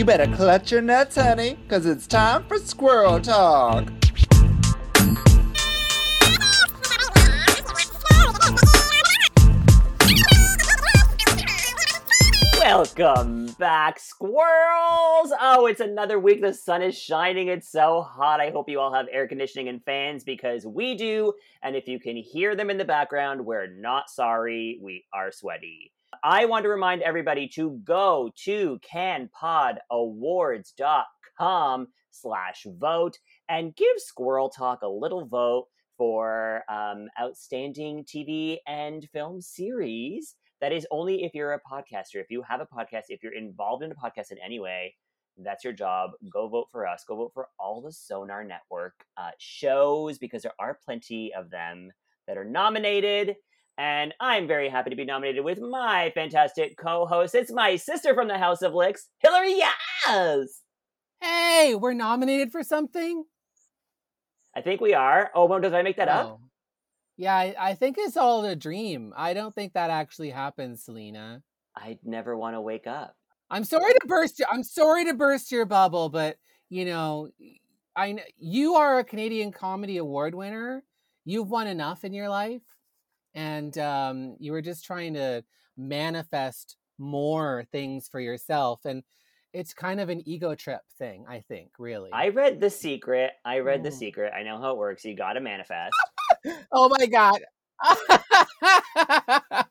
You better clutch your nuts, honey, because it's time for Squirrel Talk. Welcome back, squirrels! Oh, it's another week. The sun is shining. It's so hot. I hope you all have air conditioning and fans because we do. And if you can hear them in the background, we're not sorry. We are sweaty. I want to remind everybody to go to canpodawards.com slash vote and give Squirrel Talk a little vote for um, outstanding TV and film series that is only if you're a podcaster. If you have a podcast, if you're involved in a podcast in any way, that's your job. Go vote for us. Go vote for all the Sonar Network uh, shows because there are plenty of them that are nominated. And I'm very happy to be nominated with my fantastic co host. It's my sister from the House of Licks, Hillary Yaz. Hey, we're nominated for something? I think we are. Oh, well, did I make that up? Oh. Yeah, I, I think it's all a dream. I don't think that actually happens, Selena. I'd never want to wake up. I'm sorry to burst your I'm sorry to burst your bubble, but you know, I you are a Canadian Comedy Award winner. You've won enough in your life, and um, you were just trying to manifest more things for yourself. And it's kind of an ego trip thing, I think. Really, I read The Secret. I read The Mm. Secret. I know how it works. You got to manifest. oh my god.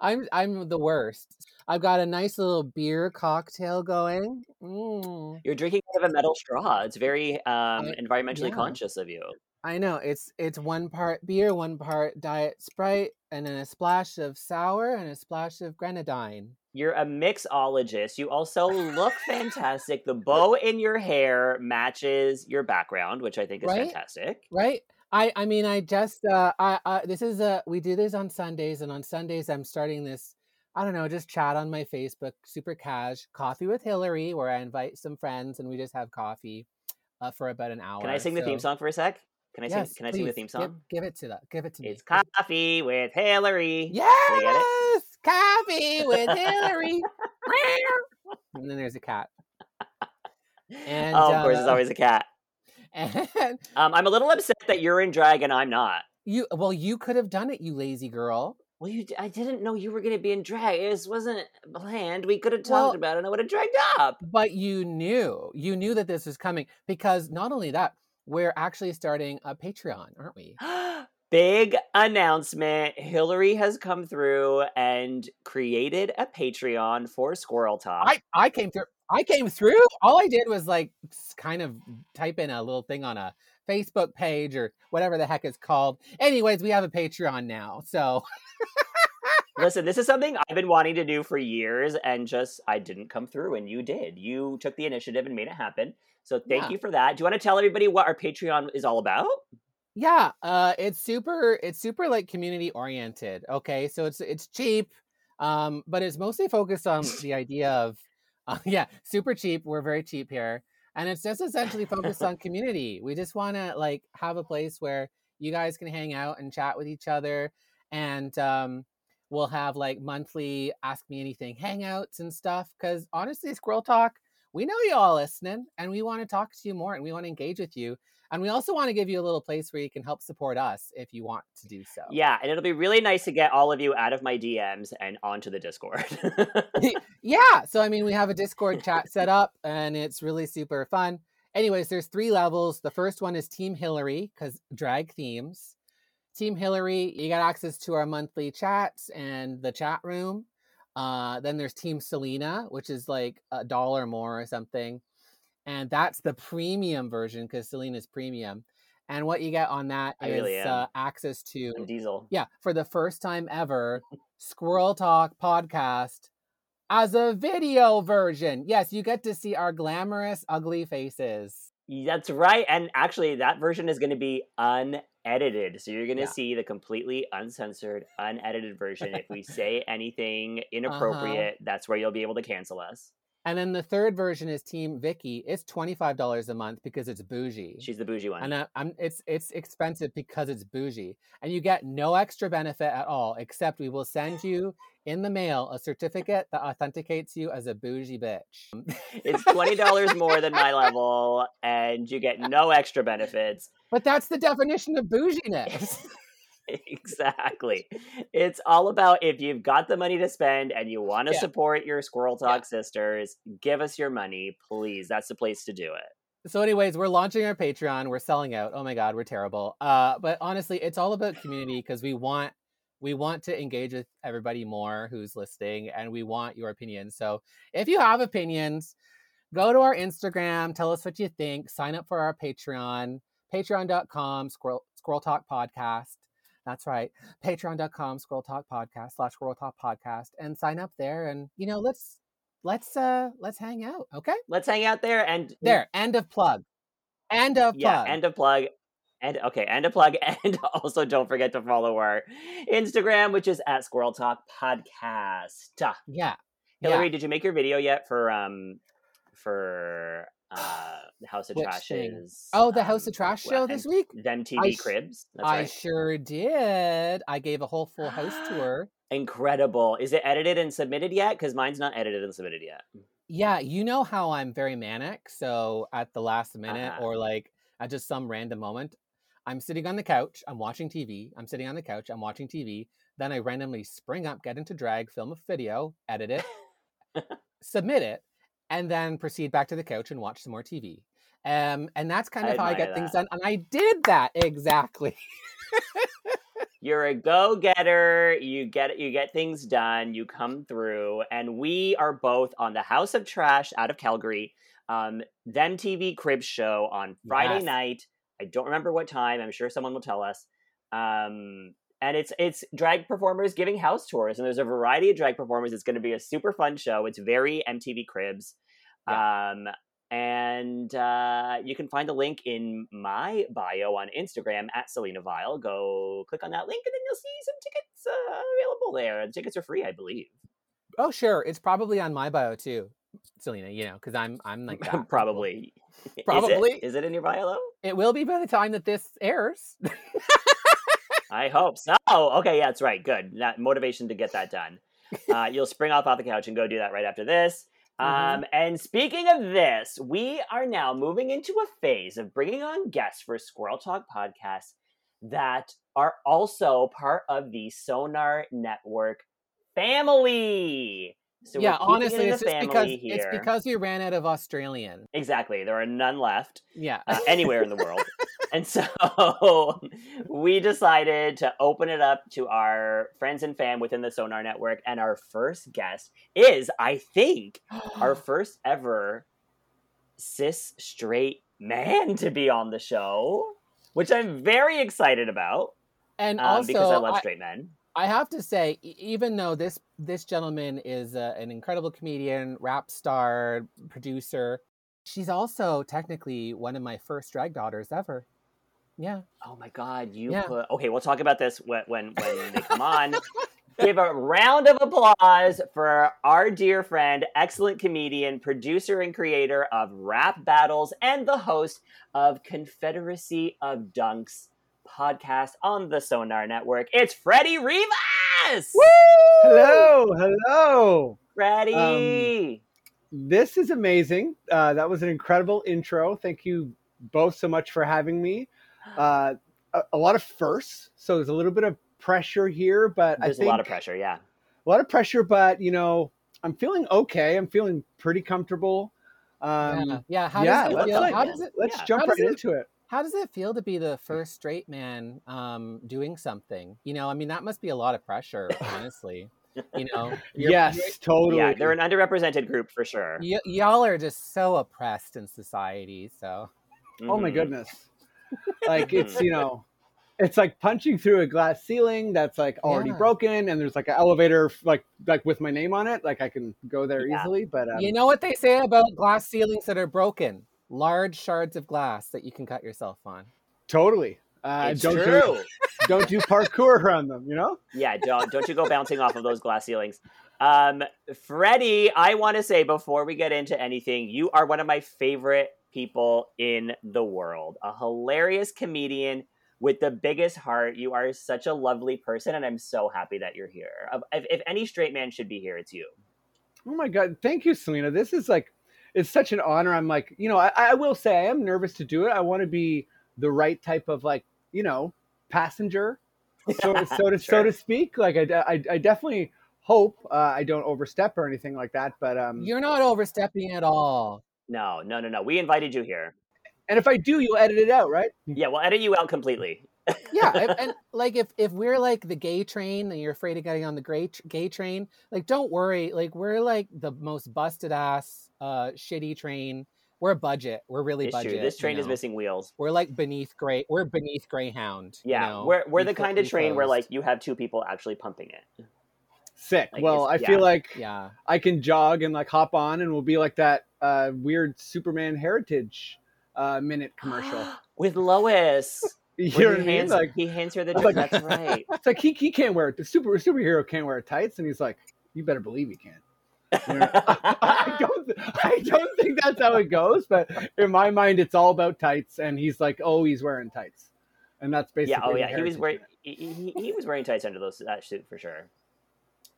I'm I'm the worst. I've got a nice little beer cocktail going. Mm. You're drinking out of a metal straw. It's very um, I- environmentally yeah. conscious of you. I know it's it's one part beer, one part diet Sprite, and then a splash of sour and a splash of grenadine. You're a mixologist. You also look fantastic. The bow in your hair matches your background, which I think is Right? fantastic. Right? I I mean I just uh I, I this is a we do this on Sundays and on Sundays I'm starting this I don't know just chat on my Facebook super cash coffee with Hillary where I invite some friends and we just have coffee uh, for about an hour. Can I sing the theme song for a sec? Can I Yes, sing? Can I sing the theme song? give it to that. Give it to me. It's coffee with Hillary. Yes, coffee with Hillary. and then there's a cat. And, oh, of course, there's uh, always a cat. And Um, I'm a little upset that you're in drag and I'm not. you, well, you could have done it, you lazy girl. Well, you, I didn't know you were going to be in drag. This wasn't planned. We could have talked Well- about it and I would have dragged up. But you knew, you knew that this was coming because not only that, we're actually starting a Patreon, aren't we? Big announcement. Hillary has come through and created a Patreon for Squirrel Talk. I, I came through. I came through. All I did was like kind of type in a little thing on a Facebook page or whatever the heck it's called. Anyways, we have a Patreon now. So Listen, this is something I've been wanting to do for years and just I didn't come through and you did. You took the initiative and made it happen. So thank Yeah. you for that. Do you want to tell everybody what our Patreon is all about? Yeah, uh it's super it's super like community oriented. Okay? So it's it's cheap um but it's mostly focused on the idea of uh, yeah, super cheap. We're very cheap here. And it's just essentially focused on community. We just want to like have a place where you guys can hang out and chat with each other and um we'll have like monthly ask me anything hangouts and stuff cuz honestly Squirrel Talk we know you all listening and we want to talk to you more and we want to engage with you and we also want to give you a little place where you can help support us if you want to do so. Yeah, and it'll be really nice to get all of you out of my DMs and onto the Discord. yeah. So I mean, we have a Discord chat set up, and it's really super fun. Anyways, there's three levels. The first one is Team Hillary because drag themes. Team Hillary, you got access to our monthly chats and the chat room. Uh, then there's Team Selena, which is like a dollar more or something, and that's the premium version because Selena's premium. And what you get on that I is really uh, access to And Diesel. yeah, for the first time ever, Squirrel Talk podcast as a video version. Yes, you get to see our glamorous, ugly faces. That's right. And actually, that version is going to be unedited. So you're going to Yeah. see the completely uncensored, unedited version. if we say anything uh-huh. inappropriate, that's where you'll be able to cancel us. And then the third version is Team Vicky. It's twenty five dollars a month because it's bougie. She's the bougie one. and I, I'm it's it's expensive because it's bougie, and you get no extra benefit at all, except we will send you in the mail a certificate that authenticates you as a bougie bitch. it's twenty dollars more than my level, and you get no extra benefits. But that's the definition of bouginess. exactly. It's all about if you've got the money to spend and you want to Yeah. support your Squirrel Talk Yeah. sisters, give us your money, please. That's the place to do it. so anyways we're launching our patreon we're selling out oh my god we're terrible uh but honestly it's all about community because we want we want to engage with everybody more who's listening and we want your opinions so if you have opinions go to our instagram tell us what you think sign up for our patreon patreon.com squirrel squirrel talk podcast that's right patreon.com squirrel talk podcast slash squirrel talk podcast and sign up there and you know let's let's uh let's hang out okay Let's hang out there and there, end of plug. End of yeah, plug. end of plug. And okay, end of plug. And also don't forget to follow our Instagram, which is at Squirrel Talk Podcast. yeah. Hillary, yeah. did you make your video yet for um for uh the House of Which thing? Trash's Oh, the House um, of Trash well, show this week? Them TV sh- Cribs. That's I right. sure did. I gave a whole full house tour. Incredible. Is it edited and submitted yet? Because mine's not edited and submitted yet. Yeah, you know how I'm very manic. So at the last minute Uh-huh. or like at just some random moment, I'm sitting on the couch, I'm watching TV. I'm sitting on the couch, I'm watching TV. Then I randomly spring up, get into drag, film a video, edit it, submit it, and then proceed back to the couch and watch some more TV. Um, and that's kind I of how I get things done. And I did that exactly. You're a go-getter. You get you get things done. You come through, and we are both on the House of Trash out of Calgary. Um, them TV crib show on Friday Yes. night. I don't remember what time. I'm sure someone will tell us. Um, and it's it's drag performers giving house tours, and there's a variety of drag performers. It's going to be a super fun show. It's very MTV Cribs. Um, and uh, you can find the link in my bio on Instagram at Selena Vyle. Go click on that link, and then you'll see some tickets uh, available there. The tickets are free, I believe. Oh, sure. It's probably on my bio too, Selena. You know, because I'm I'm like people. Probably. Is it? Probably. Is it in your bio? though? It will be by the time that this airs. I hope so. Okay, yeah, that's right. Good. That motivation to get that done. Uh, you'll spring off off the couch and go do that right after this. Mhm. Um, and speaking of this, we are now moving into a phase of bringing on guests for Squirrel Talk podcast that are also part of the Sonar Network family. So yeah, honestly, it it's just because here. it's because we ran out of Australian. exactly there are none left Yeah. uh, anywhere in the world. And so we decided to open it up to our friends and fam within the Sonar Network. And our first guest is, I think, our first ever cis straight man to be on the show, which I'm very excited about and um, also, because I love I, straight men. I have to say, even though this this gentleman is uh, an incredible comedian, rap star, producer, she's also technically one of my first drag daughters ever. Yeah. Oh my God, you Yeah. put. Okay, we'll talk about this when, when, when they come on. Give a round of applause for our dear friend, excellent comedian, producer, and creator of Rap Battles, and the host of Confederacy of Dunks podcast on the Sonar Network. It's Freddie Rivas! Woo! Hello, hello. Freddie! This is amazing. Uh, that was an incredible intro. Thank you both so much for having me. Uh, a, a lot of firsts, so there's a little bit of pressure here, but There's I think a lot of pressure, yeah. a lot of pressure. But you know, I'm feeling okay. I'm feeling pretty comfortable. Um, yeah. Yeah. How yeah, does it let's feel? like- how does it Let's Yeah. jump How right it- into it. how does it feel to be the first straight man um, doing something? You know, I mean, that must be a lot of pressure, honestly. you know, you're- yes, you're- totally. Yeah, they're an underrepresented group for sure. y- y'all are just so oppressed in society. So Oh my Mhm. goodness. Like it's, you know, it's like punching through a glass ceiling that's like already Yeah. broken and there's like an elevator like like with my name on it, like I can go there Yeah. easily, but um, you know what they say about glass ceilings that are broken? Large shards of glass that you can cut yourself on. totally. Uh, It's don't true. do don't do parkour around them, you know? Yeah, don't don't you go bouncing off of those glass ceilings. Um, Freddie, I want to say before we get into anything, you are one of my favorite people in the world. A hilarious comedian with the biggest heart. You are such a lovely person, and I'm so happy that you're here. If, if any straight man should be here, it's you. Oh my god, thank you, Selena. This is like it's such an honor. I'm like, you know, I, I will say I am nervous to do it. I want to be the right type of like, you know, passenger, so so to so to speak. Like I, I, I definitely hope uh, I don't overstep or anything like that. But um, You're not overstepping at all. No, no, no, no. We invited you here. and if I do, you'll edit it out, right? Yeah, we'll edit you out completely. Yeah, and, and like if if we're like the gay train and you're afraid of getting on the gay gay train, like don't worry. Like we're like the most busted ass, uh, shitty train. We're a budget. We're really It's budget. true. This you train is missing wheels. We're like beneath gray. We're beneath Greyhound. you Yeah, know? we're we're the We clo- kind of we train where like you have two people actually pumping it. Sick. Like, well, I it's- feel like yeah. I can jog and like hop on, and we'll be like that uh, weird Superman Heritage uh, minute commercial. with Lois. You know what I he mean? hands, Like he hands her the dress. like- That's right. it's like he, he can't wear it. the super superhero can't wear tights, and he's like, you better believe he can. Know, I don't I don't think that's how it goes, but in my mind, it's all about tights, and he's like, oh, he's wearing tights, and that's basically yeah. Oh yeah. He was wearing he, he, he was wearing tights under those that suit for sure.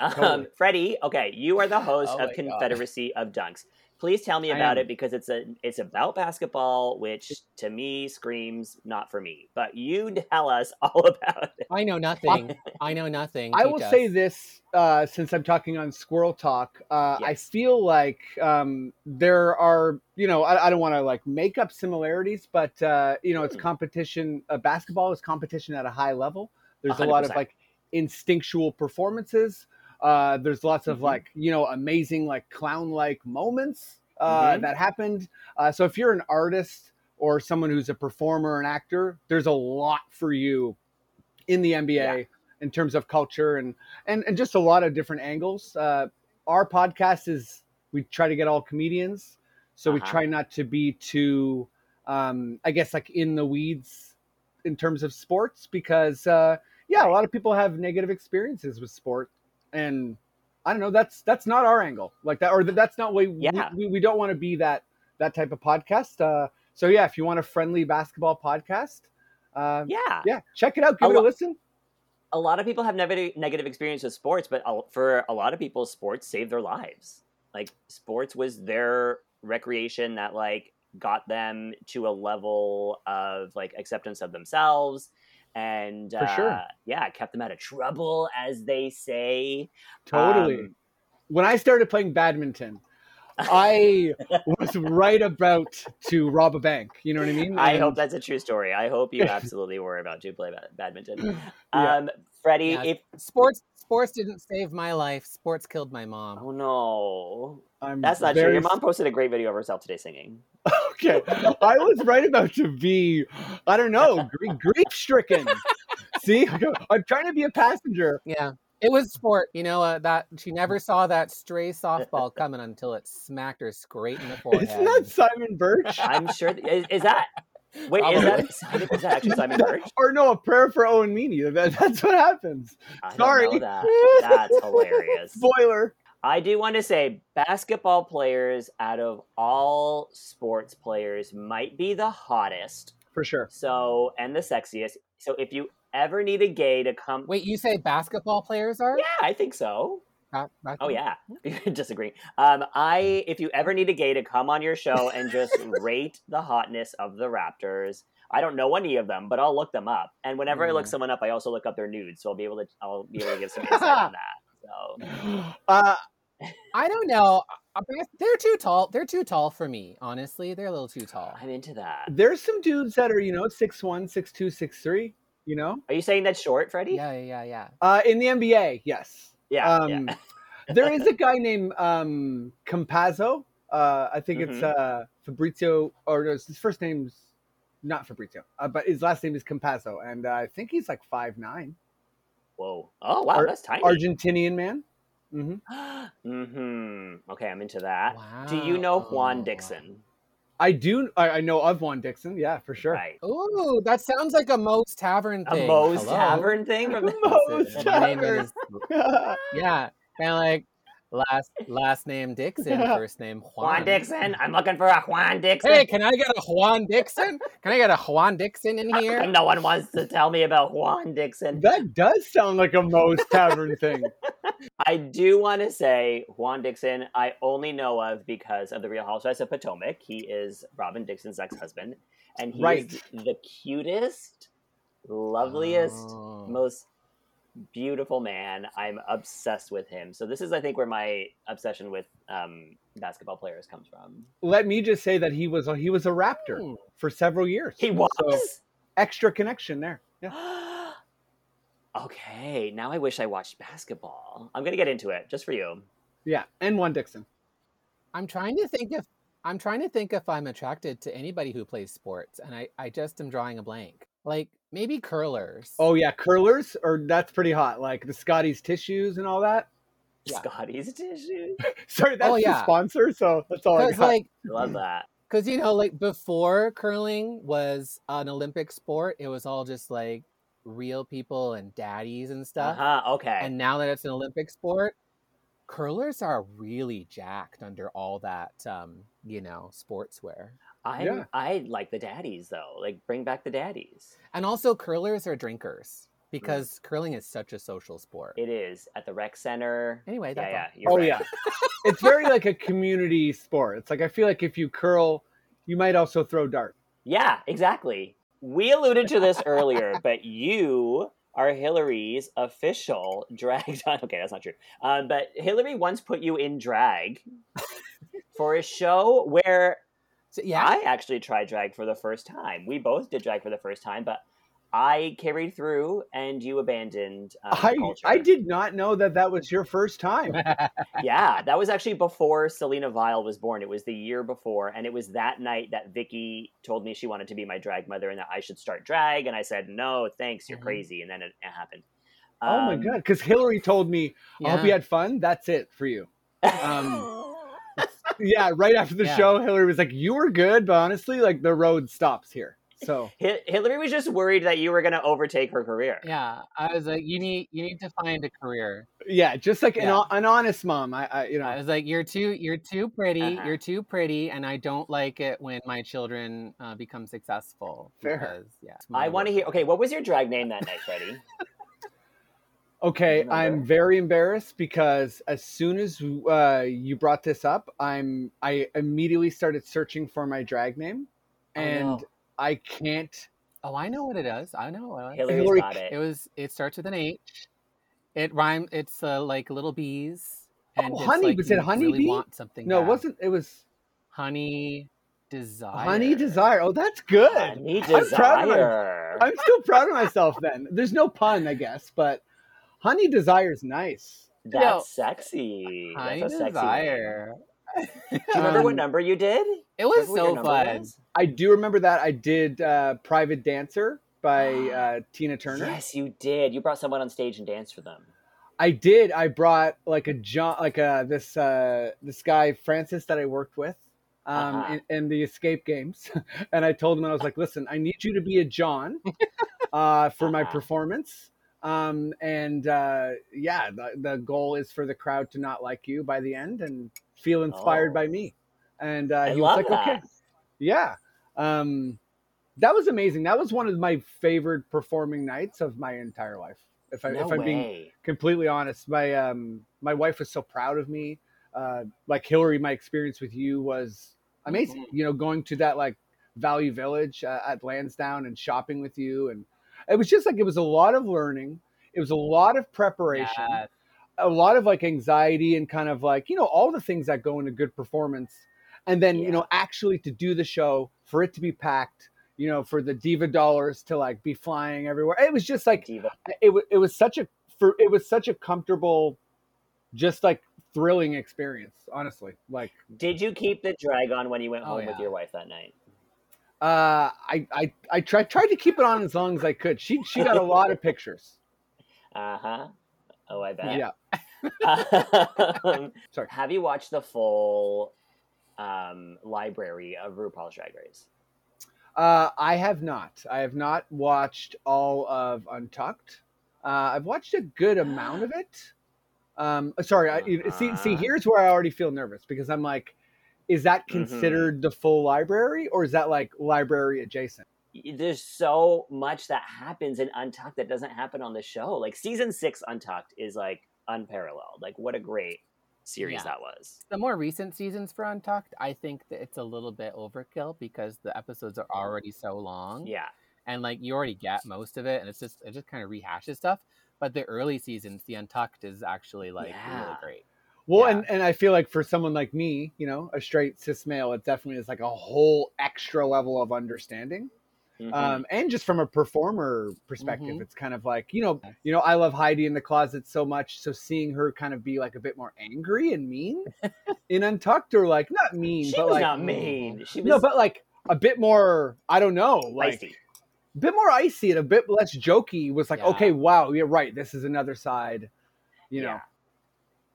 Um, Freddie, okay, you are the host Oh of my God. Confederacy of Dunks. Please tell me about am. it because it's a it's about basketball, which to me screams not for me. But you tell us all about it. I know nothing. I know nothing. I Teach will us. say this uh, since I'm talking on Squirrel Talk. Uh, I feel like um, there are, you know, I, I don't want to like make up similarities, but uh, you know, it's Hmm. competition. Uh, basketball is competition at a high level. There's a lot of like instinctual performances. Uh, there's lots of Mhm. like you know amazing like clown like moments uh, Mhm. that happened. Uh, so if you're an artist or someone who's a performer, an actor, there's a lot for you in the NBA Yeah. in terms of culture and and and just a lot of different angles. Uh, our podcast is we try to get all comedians, so we Uh-huh. try not to be too, um, I guess, like in the weeds in terms of sports because uh, yeah, a lot of people have negative experiences with sport, and I don't know. That's that's not our angle, like that, or that's not we Yeah. we, we don't want to be that that type of podcast. Uh, so yeah, if you want a friendly basketball podcast, uh, Yeah. yeah, check it out. Give A it a lo- listen. a lot of people have negative negative experience with sports, but for a lot of people, sports saved their lives. Like sports was their recreation that like got them to a level of like acceptance of themselves and For sure. uh, yeah, kept them out of trouble, as they say. Totally. Um, when I started playing badminton, I was right about to rob a bank. You know what I mean? I hope that's a true story. I hope you absolutely were about to play ba- badminton. Yeah. Um, Freddie, Yeah. if sports sports didn't save my life. Sports killed my mom. oh no, I'm that's not true. Your mom posted a great video of herself today singing. okay. I was right about to be, I don't know, grief stricken. See, I'm trying to be a passenger. Yeah. It was sport, you know. Uh, that she never saw that stray softball coming until it smacked her straight in the forehead. Isn't that Simon Birch? I'm sure. th- Is, is that? Wait, is that, that actually Simon Birch? or no, a prayer for Owen Meany. That, that's what happens. I don't Sorry. know that. That's hilarious. Spoiler. I do want to say basketball players out of all sports players might be the hottest. For sure. So and the sexiest. So if you ever need a gay to come, Wait, you say basketball players are? yeah, I think so. Oh yeah, disagree. Um, I if you ever need a gay to come on your show and just rate the hotness of the Raptors. I don't know any of them, but I'll look them up. And whenever I look Mm. someone up, I also look up their nudes, so I'll be able to I'll be able to give some insight on that. So Uh, I don't know. They're too tall. They're too tall for me. Honestly, they're a little too tall. I'm into that. there's some dudes that are, you know, six one, six two, six three. You know, Are you saying that's short, Freddie? Yeah, yeah, yeah, yeah. uh, in the NBA, yes. Yeah. Um, yeah. there is a guy named um, Campazzo. Uh, I think it's Mm-hmm. uh, Fabrizio, or no, his first name's not Fabrizio, uh, but his last name is Campazzo, and uh, I think he's like five nine, Whoa. Oh wow, Ar- that's tiny. Argentinian man. Mm-hmm. mm-hmm. Okay, I'm into that. Wow. Do you know Juan Dixon? I do. I, I know of Juan Dixon. Yeah, for sure. Right. Ooh, that sounds like a Moe's Tavern A thing. Moe's Hello? Tavern thing from the Moe's Tavern. yeah, kind of like Last last name Dixon, first name Juan. Juan Dixon. I'm looking for a Juan Dixon. Hey, can I get a Juan Dixon? Can I get a Juan Dixon in here? no one wants to tell me about Juan Dixon. That does sound like a Moe's Tavern thing. I do want to say Juan Dixon, I only know of because of the Real Housewives of Potomac. He is Robyn Dixon's ex husband, and he's Right. the cutest, loveliest, Oh. most beautiful man. I'm obsessed with him. So, this is, I think, where my obsession with um, basketball players comes from. Let me just say that he was a, he was a Raptor Hmm. for several years. He was. So, extra connection there. Yeah. okay, now I wish I watched basketball. I'm going to get into it just for you. Yeah, and one Dixon. I'm trying to think if I'm trying to think if I'm attracted to anybody who plays sports, and I I just am drawing a blank. Like maybe curlers. Oh yeah, curlers, or that's pretty hot. Like the Scotties tissues and all that. Yeah. Scotties tissues. Sorry, that's the yeah. sponsor. So that's all I got. like I love that. because you know like before curling was an Olympic sport, it was all just like real people and daddies and Uh stuff. huh. Okay. And now that it's an Olympic sport, curlers are really jacked under all that um, you know sportswear. I'm, Yeah. I like the daddies though. Like bring back the daddies. And also curlers are drinkers because curling is such a social sport. It is at the rec center. Anyway, Yeah, that's yeah. all. Oh right. yeah, it's very like a community sport. It's like I feel like if you curl, you might also throw dart. Yeah, exactly. We alluded to this earlier, but you are Hillary's official drag. Okay, that's not true. Um, but Hillary once put you in drag for a show where So, yeah. I actually tried drag for the first time. We both did drag for the first time, but I carried through and you abandoned um, I culture. I did not know that that was your first time. yeah, that was actually before Selena Vyle was born. It was the year before, and it was that night that Vicky told me she wanted to be my drag mother and that I should start drag. And I said, "No, thanks, you're Mhm. crazy." And then it, it happened. oh my Um, god! Because Hillary told me, "I hope you had fun. That's it for you." Um, Yeah, right after the Yeah. show, Hillary was like, "You were good, but honestly, like the road stops here." So Hi- Hillary was just worried that you were going to overtake her career. yeah. I was like, you need you need to find a career. yeah, just like an, Yeah. an honest mom. I, I you know, I was like, you're too you're too pretty. Uh-huh. You're too pretty, and I don't like it when my children uh, become successful. Fair. Because, yeah, I want to hear. Okay, what was your drag name that night, Freddie? Okay, I'm very embarrassed because as soon as uh, you brought this up, I'm I immediately started searching for my drag name, Oh, and no. I can't. Oh, I know what it is. I know. What it, is. Hillary's Hillary- got it. it was. It starts with an H. It rhymes. It's uh, like little bees. And Oh, it's honey, like was it honey really bee? Want something? No, it wasn't. It was honey desire. honey desire. Oh, that's good. Honey I'm proud of my- desire. I'm still proud of myself. Then there's no pun, I guess, but honey Desire's nice. That's No. sexy. Honey That's a sexy. name. desire. Do you remember what Um, number you did? It was Remember so fun. was? I do remember that I did uh, "Private Dancer" by uh, Tina Turner. Yes, you did. You brought someone on stage and danced for them. I did. I brought like a John, like a this uh, this guy Francis that I worked with um, Uh-huh. in, in the Escape Games, and I told him I was like, "Listen, I need you to be a John uh, for my Uh-huh. performance." Um, and uh, yeah, the, the goal is for the crowd to not like you by the end and feel inspired Oh. by me. And uh, he was like, that. "Okay, yeah." Um, that was amazing. That was one of my favorite performing nights of my entire life. If I no if I'm being completely honest. My um my wife was so proud of me. Uh, like Hillary, my experience with you was amazing. Mm-hmm. You know, going to that like Value Village uh, at Lansdowne and shopping with you, and it was just like it was a lot of learning. It was a lot of preparation, Yes. a lot of like anxiety, and kind of like you know all the things that go into good performance. And then you know actually to do the show for it to be packed, you know, for the diva dollars to like be flying everywhere. It was just like Diva. it was it was such a for it was such a comfortable just like thrilling experience honestly like Did you keep the drag on when you went Oh, home with your wife that night? Uh i i i tried tried to keep it on as long as i could she she got a lot of pictures Uh huh. Oh, I bet. yeah Um, Sorry. Have you watched the full um, library of RuPaul's Drag Race? uh i have not i have not watched all of untucked uh i've watched a good amount of it Um, sorry, I, see, see, Uh-huh. here's where I already feel nervous because I'm like, is that Mhm. considered the full library or is that like library adjacent? There's so much that happens in Untucked that doesn't happen on the show. Like season six Untucked is like unparalleled. Like what a great series Yeah. that was. The more recent seasons for Untucked, I think that it's a little bit overkill because the episodes are already so long. Yeah. and like you already get most of it and it's just it just kind of rehashes stuff but the early seasons the untucked is actually like really great Well, Yeah. and, and I feel like for someone like me, you know, a straight cis male, it definitely is like a whole extra level of understanding. Mhm. Um, and just from a performer perspective, Mhm. it's kind of like you know, you know, I love Heidi in the closet so much, so seeing her kind of be like a bit more angry and mean in Untucked, or like not mean, she but was like not mean. She was no, but like a bit more. I don't know, like feisty. a bit more icy and a bit less jokey. Was like, Yeah. okay, wow, you're right. This is another side. You know, Yeah.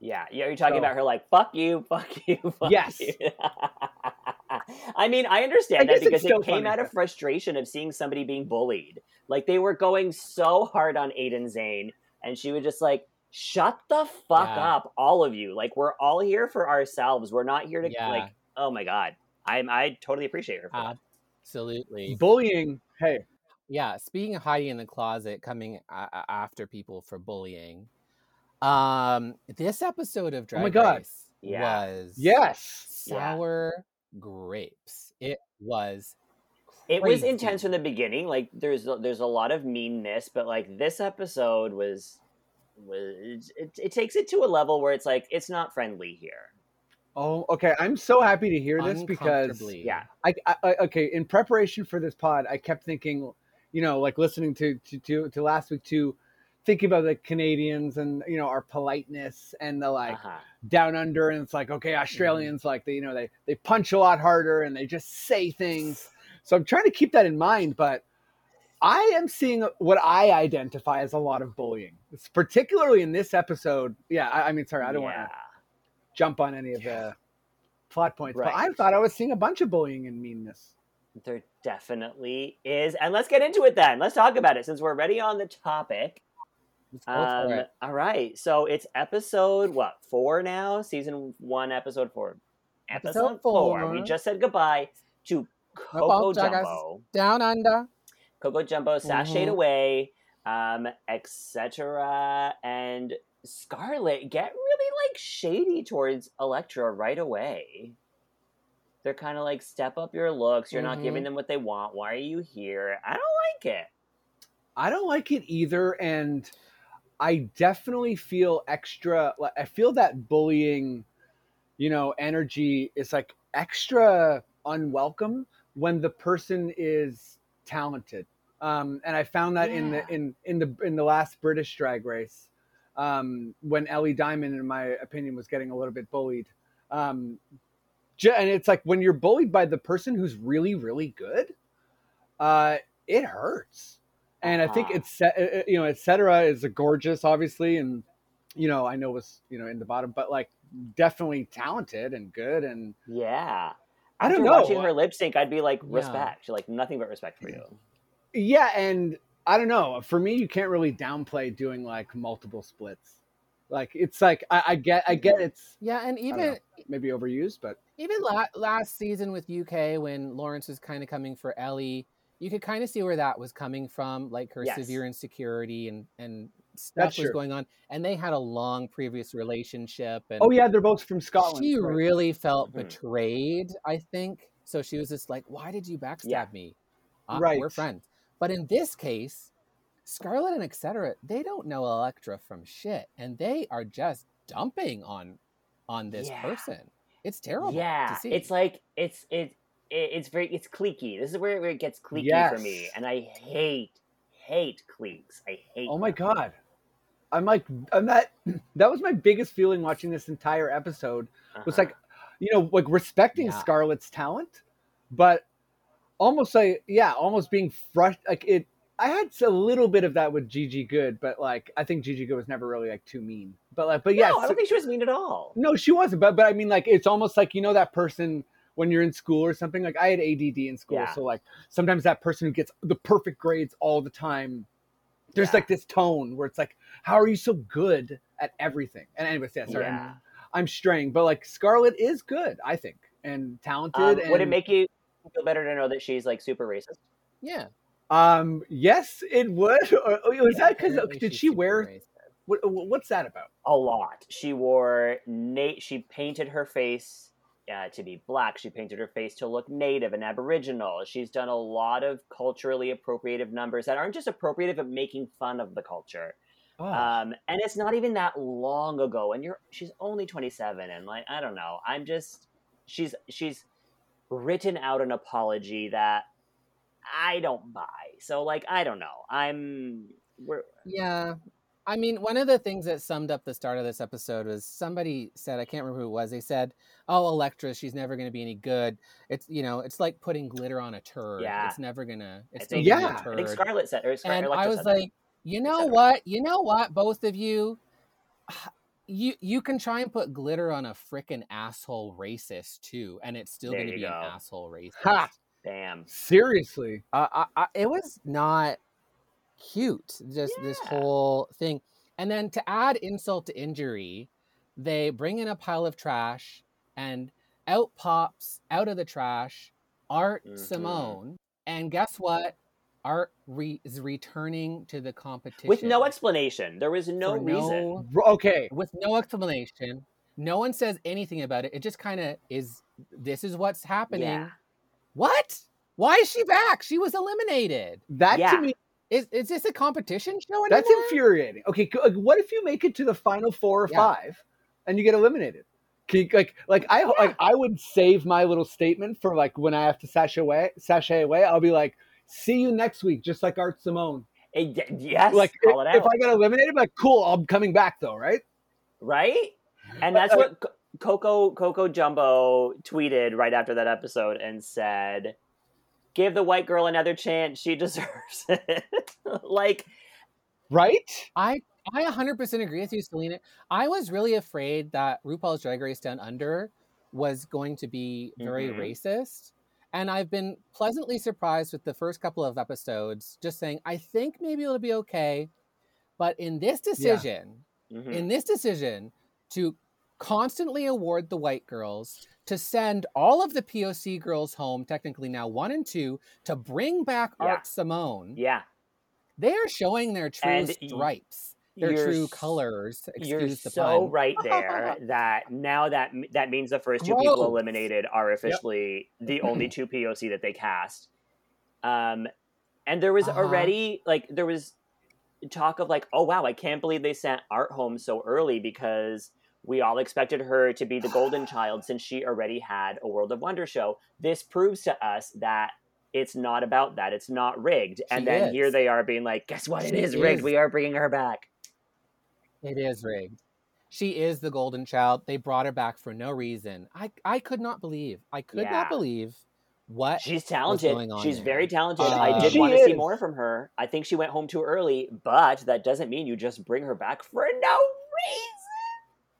Yeah, yeah, you're talking So- about her like fuck you, fuck you, fuck Yes. you. I mean, I understand I that because it came funny, out of frustration of seeing somebody being bullied. Like they were going so hard on Aiden Zhane, and she was just like, "Shut the fuck Yeah. up, all of you! Like we're all here for ourselves. We're not here to Yeah. like." Oh my god, I'm I totally appreciate her. For that. absolutely bullying. Hey, yeah speaking of hiding in the closet coming a- a- after people for bullying um this episode of Oh my drag God. race Yeah. was yes, Yeah. sour grapes it was It was intense from the beginning. Like there's there's a lot of meanness, but like this episode was was it, it takes it to a level where it's like it's not friendly here. Oh, okay. I'm so happy to hear this because Yeah. I, I, I okay. In preparation for this pod, I kept thinking, you know, like listening to to to, to last week too, thinking about the Canadians and you know our politeness and the like Uh-huh. down under, and it's like okay, Australians like they you know they they punch a lot harder and they just say things. So I'm trying to keep that in mind, but. I am seeing what I identify as a lot of bullying, It's particularly in this episode. Yeah, I, I mean, sorry, I don't want to jump on any of the plot points, but I thought I was seeing a bunch of bullying and meanness. There definitely is, and let's get into it then. Let's talk about it since we're already on the topic. Let's go for Um, all right, so it's episode what four now? Season one, episode four. Episode four. We just said goodbye to Coco. Jumbo. down under Coco Jumbo sashayed Mhm. away, um, etc. And Scarlet get really like shady towards Elektra right away. They're kind of like, step up your looks. You're not Mhm. giving them what they want. Why are you here? I don't like it. I don't like it either, and I definitely feel extra. Like I feel that bullying, you know, energy is like extra unwelcome when the person is talented. Um, and I found that in the in in the in the last British Drag Race, um, when Ellie Diamond, in my opinion, was getting a little bit bullied. Um, and it's like when you're bullied by the person who's really really good, uh, it hurts and I think Uh-huh. it's uh, you know, Etcetera is a gorgeous, obviously, and you know, I know was you know in the bottom, but like definitely talented and good, and Yeah. I don't After know. Watching her lip sync, I'd be like, Yeah. respect. Like, nothing but respect for you. yeah, and I don't know. For me, you can't really downplay doing like multiple splits. Like it's like I, I get, I get it's yeah and even know. maybe overused, but even la- last season with UK when Lawrence was kind of coming for Ellie, you could kind of see where that was coming from, like her Yes. severe insecurity and and stuff That's was true. going on, and they had a long previous relationship, and oh yeah, they're both from Scotland. she right. really felt Mhm. betrayed. I think so. She was just like, "Why did you backstab Yeah. me? Uh, Right. We're friends." But in this case, Scarlet and etc. They don't know Elektra from shit, and they are just dumping on on this Yeah. person. It's terrible. Yeah. to see. It's like, it's, it, it, it's very, it's cliquey. This is where, where it gets cliquey for me. And I hate, hate cliques. I hate Oh my them. god. I'm like I'm that that was my biggest feeling watching this entire episode was Uh-huh. like you know like respecting Yeah. Scarlet's talent, but almost like yeah, almost being fresh like it. I had a little bit of that with Gigi Goode, but like I think Gigi Goode was never really like too mean. But like, but yeah, no, I don't think she was mean at all. no, she wasn't. But but I mean, like it's almost like you know that person when you're in school or something. Like I had ADD in school, Yeah. so like sometimes that person who gets the perfect grades all the time. There's Yeah. like this tone where it's like, how are you so good at everything. And anyways, yeah, sorry, Yeah. I'm, I'm straying, but like Scarlet is good, I think, and talented. Um, would it make you feel better to know that she's like super racist? Yeah. Um, yes, it would. Or, or was that because did she wear? racist. What, what's that about? A lot. She wore Nate. She painted her face uh, to be black. She painted her face to look native and aboriginal. She's done a lot of culturally appropriative numbers that aren't just appropriative, but making fun of the culture. Oh, Um, and it's not even that long ago. And you're she's only 27, and like I don't know. I'm just she's she's written out an apology that I don't buy. So like I don't know. I'm we're Yeah. I mean, one of the things that summed up the start of this episode was somebody said, I can't remember who it was. They said, "Oh, Elektra, she's never going to be any good. It's you know, it's like putting glitter on a turd. Yeah. It's never gonna. It's still think, gonna be a Yeah. I think turd." Scarlet said or Scar- and Elektra I was said that. like, you know what? You know what? Both of you, you you can try and put glitter on a frickin' asshole racist too, and it's still There going to you be an asshole racist. Ha! Damn. seriously. Uh, I, I, it was not cute. Just this whole thing, and then to add insult to injury, they bring in a pile of trash, and out pops out of the trash Art Mhm. Simone, and guess what? Art re- is returning to the competition With no explanation. There was no for reason. no- Okay, with no explanation. No one says anything about it. It just kind of is. This is what's happening. Yeah. What? Why is she back? She was eliminated. that Yeah. to me Is is this a competition show anymore? that's infuriating. Okay, what if you make it to the final four or Yeah. five and you get eliminated? Can you, like, like I like I would save my little statement for like when I have to sashay away. Sashay away, I'll be like, "See you next week," just like Art Simone. Eh, y- yes. like call it if, if. I get eliminated, I'm like, "Cool, I'm coming back though," right? right? And that's what Coco Coco Jumbo tweeted right after that episode and said, "Give the white girl another chance. She deserves it." like, Right? I I 100% agree with you, Selena. I was really afraid that RuPaul's Drag Race Down Under was going to be very Mhm. racist. And I've been pleasantly surprised with the first couple of episodes, just saying, I think maybe it'll be okay. But in this decision, mhm. in this decision to constantly award the white girls, to send all of the POC girls home, technically now one and two, to bring back Yeah. Art Simone, yeah, they are showing their true And stripes, their true colors. You're the so pun. right there that now that that means the first two people eliminated are officially the only two POC that they cast. Um, and there was Uh-huh. already like there was talk of like, oh wow, I can't believe they sent Art home so early because we all expected her to be the golden child since she already had a World of Wonder show. This proves to us that it's not about that. It's not rigged. And She then here they are being like, guess what? It She is rigged. is. We are bringing her back. It is rigged. She is the golden child. They brought her back for no reason. I I could not believe. I could Yeah. not believe what She's talented. going on She's there? very talented. Uh, I did want to see more from her. I think she went home too early, but that doesn't mean you just bring her back for no reason.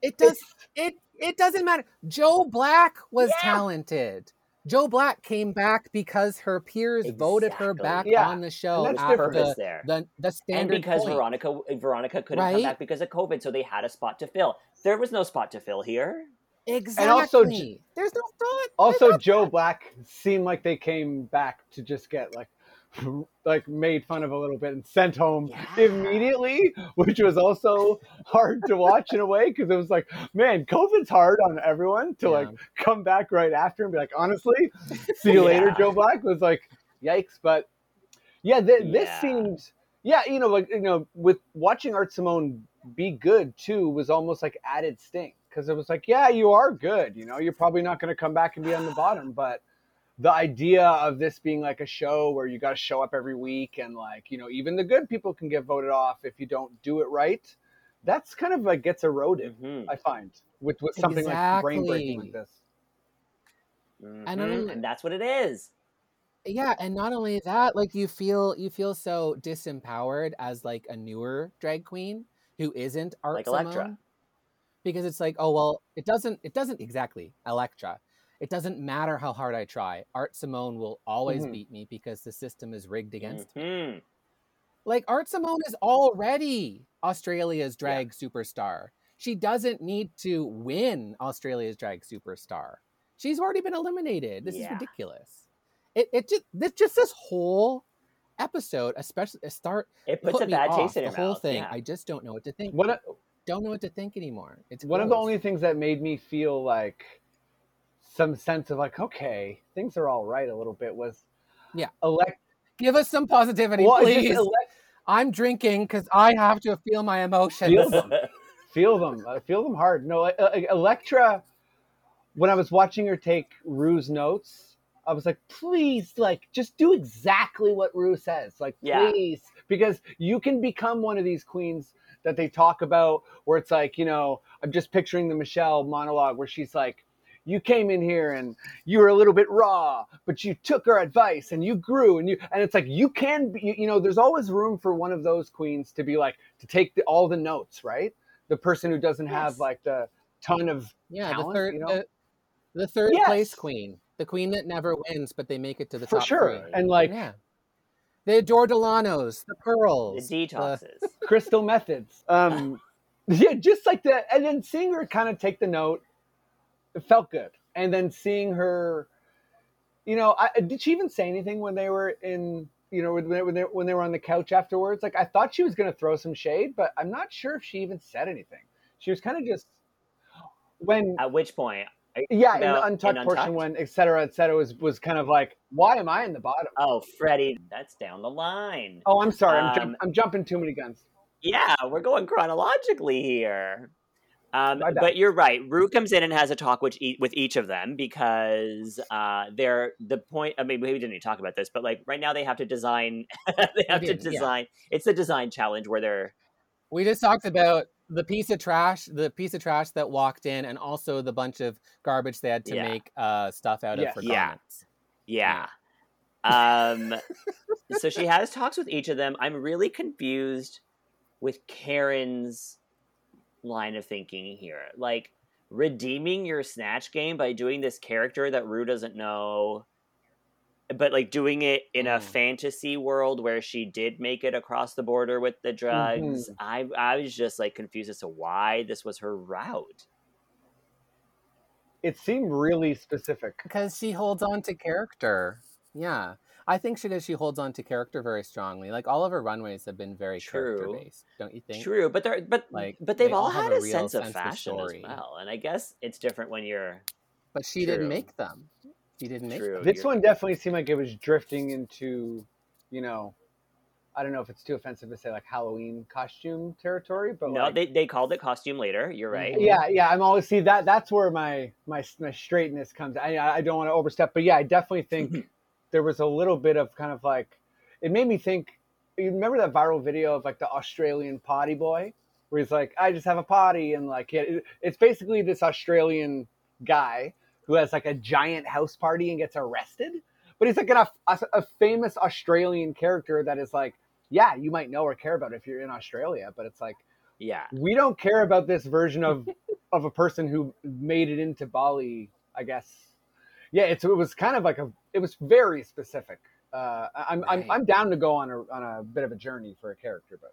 It does it it doesn't matter. Joe Black was Yeah. talented. Joe Black came back because her peers voted her back Yeah, on the show that's at different. the, Purpose there. the the And because point. Veronica Veronica couldn't come back because of COVID, so they had a spot to fill. There was no spot to fill here. Exactly. And also There's no thought. Also, Joe thought. Black seemed like they came back to just get like like made fun of a little bit and sent home Yeah. immediately, which was also hard to watch in a way because it was like, man, COVID's hard on everyone to like come back right after and be like, honestly, see you later, Joe Black was like, yikes. But yeah, th- this Yeah. seemed, yeah, you know, like you know, with watching Art Simone be good too was almost like added sting because it was like, yeah, you are good. You know, you're probably not going to come back and be on the bottom, but the idea of this being like a show where you got to show up every week and like you know even the good people can get voted off if you don't do it right that's kind of like gets eroded Mhm. i find with with something like brain breaking like Exactly. this Mhm. And then- and that's what it is. yeah and not only that like you feel you feel so disempowered as like a newer drag queen who isn't art Like Elektra. Simone. because it's like oh well it doesn't it doesn't exactly elektra it doesn't matter how hard i try art simone will always Mhm. beat me because the system is rigged against me Mhm. Like Art Simone is already Australia's drag superstar. She doesn't need to win Australia's drag superstar. She's already been eliminated. This is ridiculous. It it just this just this whole episode, especially a start It puts put a me bad off taste in the your whole mouth. thing. yeah. I just don't know what to think. One of, Don't know what to think anymore. It's one of the only things that made me feel like some sense of like, okay, things are all right a little bit was Yeah. elect. Give us some positivity, Well, please. elect I'm drinking because I have to feel my emotions. Feel them. feel them, uh, feel them hard. No, uh, Elektra. When I was watching her take Rue's notes, I was like, please, like, just do exactly what Rue says, like, Yeah. please, because you can become one of these queens that they talk about, where it's like, you know, I'm just picturing the Michelle monologue where she's like. You came in here and you were a little bit raw, but you took our advice and you grew and you and it's like you can be, you, you know there's always room for one of those queens to be like to take the, all the notes, right? The person who doesn't have like the ton of Yeah, talent, the third, you know? the, the third Yes. place queen, the queen that never wins, but they make it to the for top For sure. three. And like yeah, the Adore Delanos, the the Pearls, detoxes. Crystal Methyds. Um, yeah, just like that. And then seeing her kind of take the note, it felt good. And then seeing her, you know, I, did she even say anything when they were in, you know, when they, when they, when they were on the couch afterwards? Like, I thought she was going to throw some shade, but I'm not sure if she even said anything. She was kind of just when, At which point, yeah, in the about- in untucked portion Untucked? when et cetera, et cetera, was was kind of like, why am I in the bottom? oh, Freddie, that's down the line. Oh, I'm sorry, I'm, Um, jump, I'm jumping too many guns. Yeah, we're going chronologically here. Um, but you're right. Rue comes in and has a talk with each, with each of them because uh, they're the point. I mean, we didn't even talk about this, but like right now they have to design. they have to didn't, yeah. design. It's the design challenge where they're We just talked about the piece of trash, the piece of trash that walked in, and also the bunch of garbage they had to Yeah. make uh, stuff out Yes. of for Yeah. Yeah. Um, so she has talks with each of them. I'm really confused with Karen's line of thinking here. Like redeeming your snatch game by doing this character that Rue doesn't know, but like doing it in a Mm. fantasy world where she did make it across the border with the drugs. I I was just like confused as to why this was her route. It seemed really specific. Because she holds on to character. Yeah. I think she does. She holds on to character very strongly. Like all of her runways have been very True. character based, don't you think? True, but they're but Like, but they've they all all have had a a, real sense of sense of fashion as well, and I guess it's different when you're But she didn't make them. She didn't make True. them. This you're- one definitely seemed like it was drifting into, you know, I don't know if it's too offensive to say like Halloween costume territory, but no, like, they, they called it costume later. You're right. Mm-hmm. yeah, yeah. I'm always see that. That's where my my my straightness comes. I I don't want to overstep, but yeah, I definitely think there was a little bit of kind of like, it made me think. You remember that viral video of like the Australian potty boy, where he's like, I just have a potty, and like it, it's basically this Australian guy who has like a giant house party and gets arrested. But he's like an, a, a famous Australian character that is like, yeah, you might know or care about if you're in Australia, but it's like Yeah. we don't care about this version of of a person who made it into Bali. I guess. Yeah, it's it was kind of like a it was very specific. Uh, I'm I'm I'm down to go on a on a bit of a journey for a character, but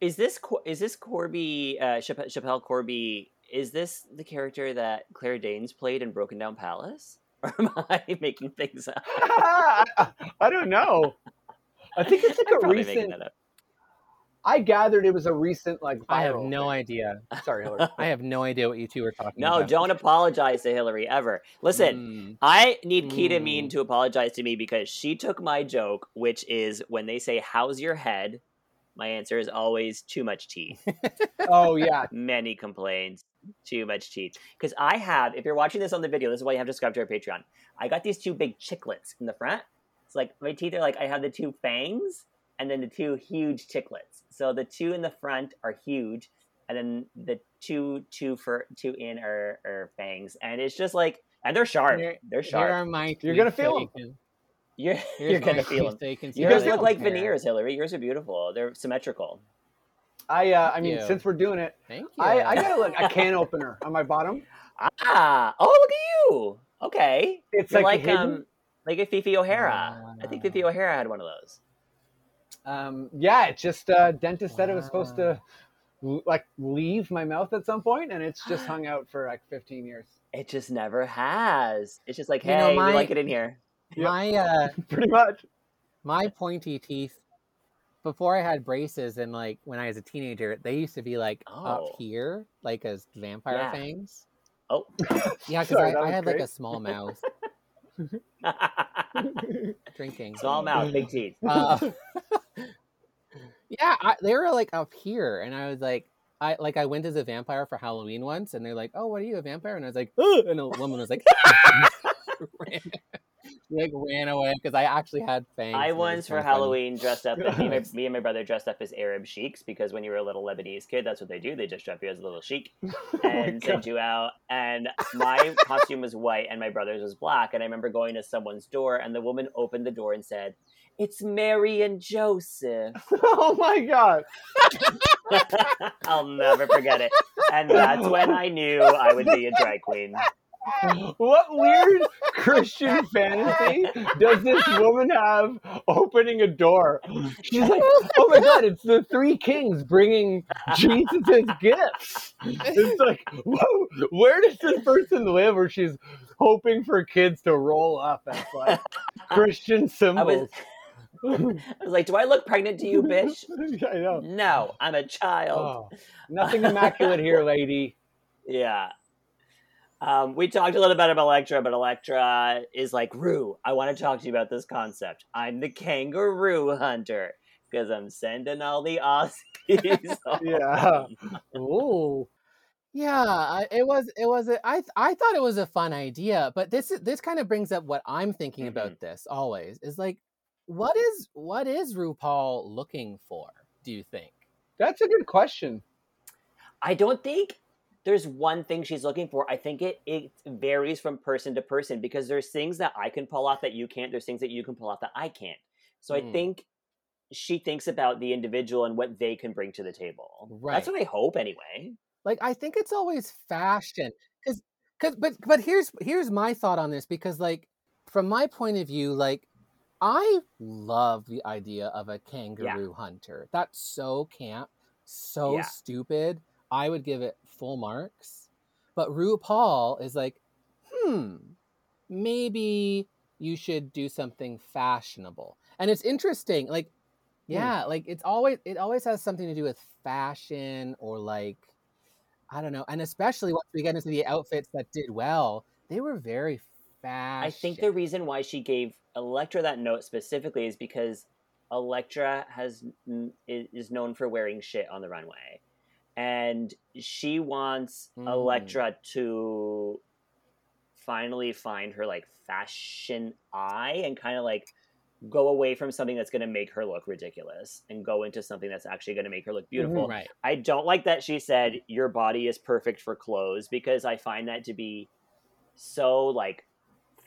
Is this is this Corby uh, Schapelle, Schapelle Corby? Is this the character that Claire Danes played in Brokedown Palace? Or am I making things up? I, I don't know. I think it's like I'm a recent. That up. I gathered it was a recent like. I have viral no thing. idea. Sorry, Hillary. I have no idea what you two are talking about. No, about. don't apologize to Hillary ever. Listen, Mm. I need Kita Mean Mm. to apologize to me because she took my joke, which is when they say, How's your head? My answer is always too much teeth. oh yeah, Many complaints, too much teeth. Because I have, if you're watching this on the video, this is why you have to subscribe to our Patreon. I got these two big chiclets in the front. It's like my teeth are like, I have the two fangs and then the two huge ticklets. So the two in the front are huge, and then the two two for two in are, are fangs, and it's just like, and they're sharp. Here- they're Here sharp. are my. You're gonna teeth so feel you 'em. can- You're here's you're gonna feel teeth them. so you can see Yours how guys they look like veneers, Hillary. Yours are beautiful. They're symmetrical. I uh, I mean you. since we're doing it, Thank you. I I got a, like a can opener on my bottom. Ah, oh look at you. Okay, It's You're like, like um like a Fifi O'Hara. I think Fifi Ah. O'Hara had one of those. Um, yeah, it just uh, dentist said it was supposed to like leave my mouth at some point, and it's just hung out for like 15 years. It just never has. It's just like, You hey, know, we my- like it in here. My uh, Pretty much. my pointy teeth before I had braces and like when I was a teenager, they used to be like Oh. up here, like as vampire Yeah. fangs. Oh. Yeah, because I, I was had like a small mouth drinking. Small mouth, big teeth. Uh, yeah, I, they were like up here, and I was like, I like I went as a vampire for Halloween once, and they're like, "Oh, what are you, a vampire?" And I was like, "Ugh," and a woman was like, like ran away because I actually had fangs. I was once for kinda funny. Halloween dressed up. Me and, my, me and my brother dressed up as Arab sheiks because when you were a little Lebanese kid, that's what they do. They just dress you as a little sheik Oh and send God. you out. And my costume was white, and my brother's was black. And I remember going to someone's door, and the woman opened the door and said, "It's Mary and Joseph." oh my god. I'll never forget it. And that's when I knew I would be a drag queen. What weird Christian fantasy does this woman have opening a door? She's like, oh my god, it's the three kings bringing Jesus' gifts. It's like, whoa, where does this person live where she's hoping for kids to roll up as like Christian I symbols? was, I was like, "Do I look pregnant to you, bitch?" I know. No, I'm a child. Oh, nothing immaculate here, lady. Yeah. Um, we talked a little bit about Elektra, but Elektra is like, Rue, I want to talk to you about this concept. I'm the kangaroo hunter because I'm sending all the Aussies. Yeah. Ooh. Yeah, it was. It was. A, I. I thought it was a fun idea, but this this kind of brings up what I'm thinking about this always is like, what is what is RuPaul looking for? Do you think? That's a good question. I don't think there's one thing she's looking for. I think it, it varies from person to person because there's things that I can pull off that you can't. There's things that you can pull off that I can't. So I Mm. think she thinks about the individual and what they can bring to the table. Right. That's what I hope anyway. like i think it's always fashion because because but but here's here's my thought on this because like from my point of view like i love the idea of a kangaroo hunter that's so camp so Yeah. stupid i would give it full marks but rupaul is like hmm maybe you should do something fashionable and it's interesting like yeah like it's always it always has something to do with fashion or like I don't know, and especially once we get into the outfits that did well, they were very fashion. I think the reason why she gave Elektra that note specifically is because Elektra has is known for wearing shit on the runway, and she wants Mm. Elektra to finally find her like fashion eye and kind of like go away from something that's going to make her look ridiculous and go into something that's actually going to make her look beautiful. right. I don't like that she said your body is perfect for clothes because I find that to be so like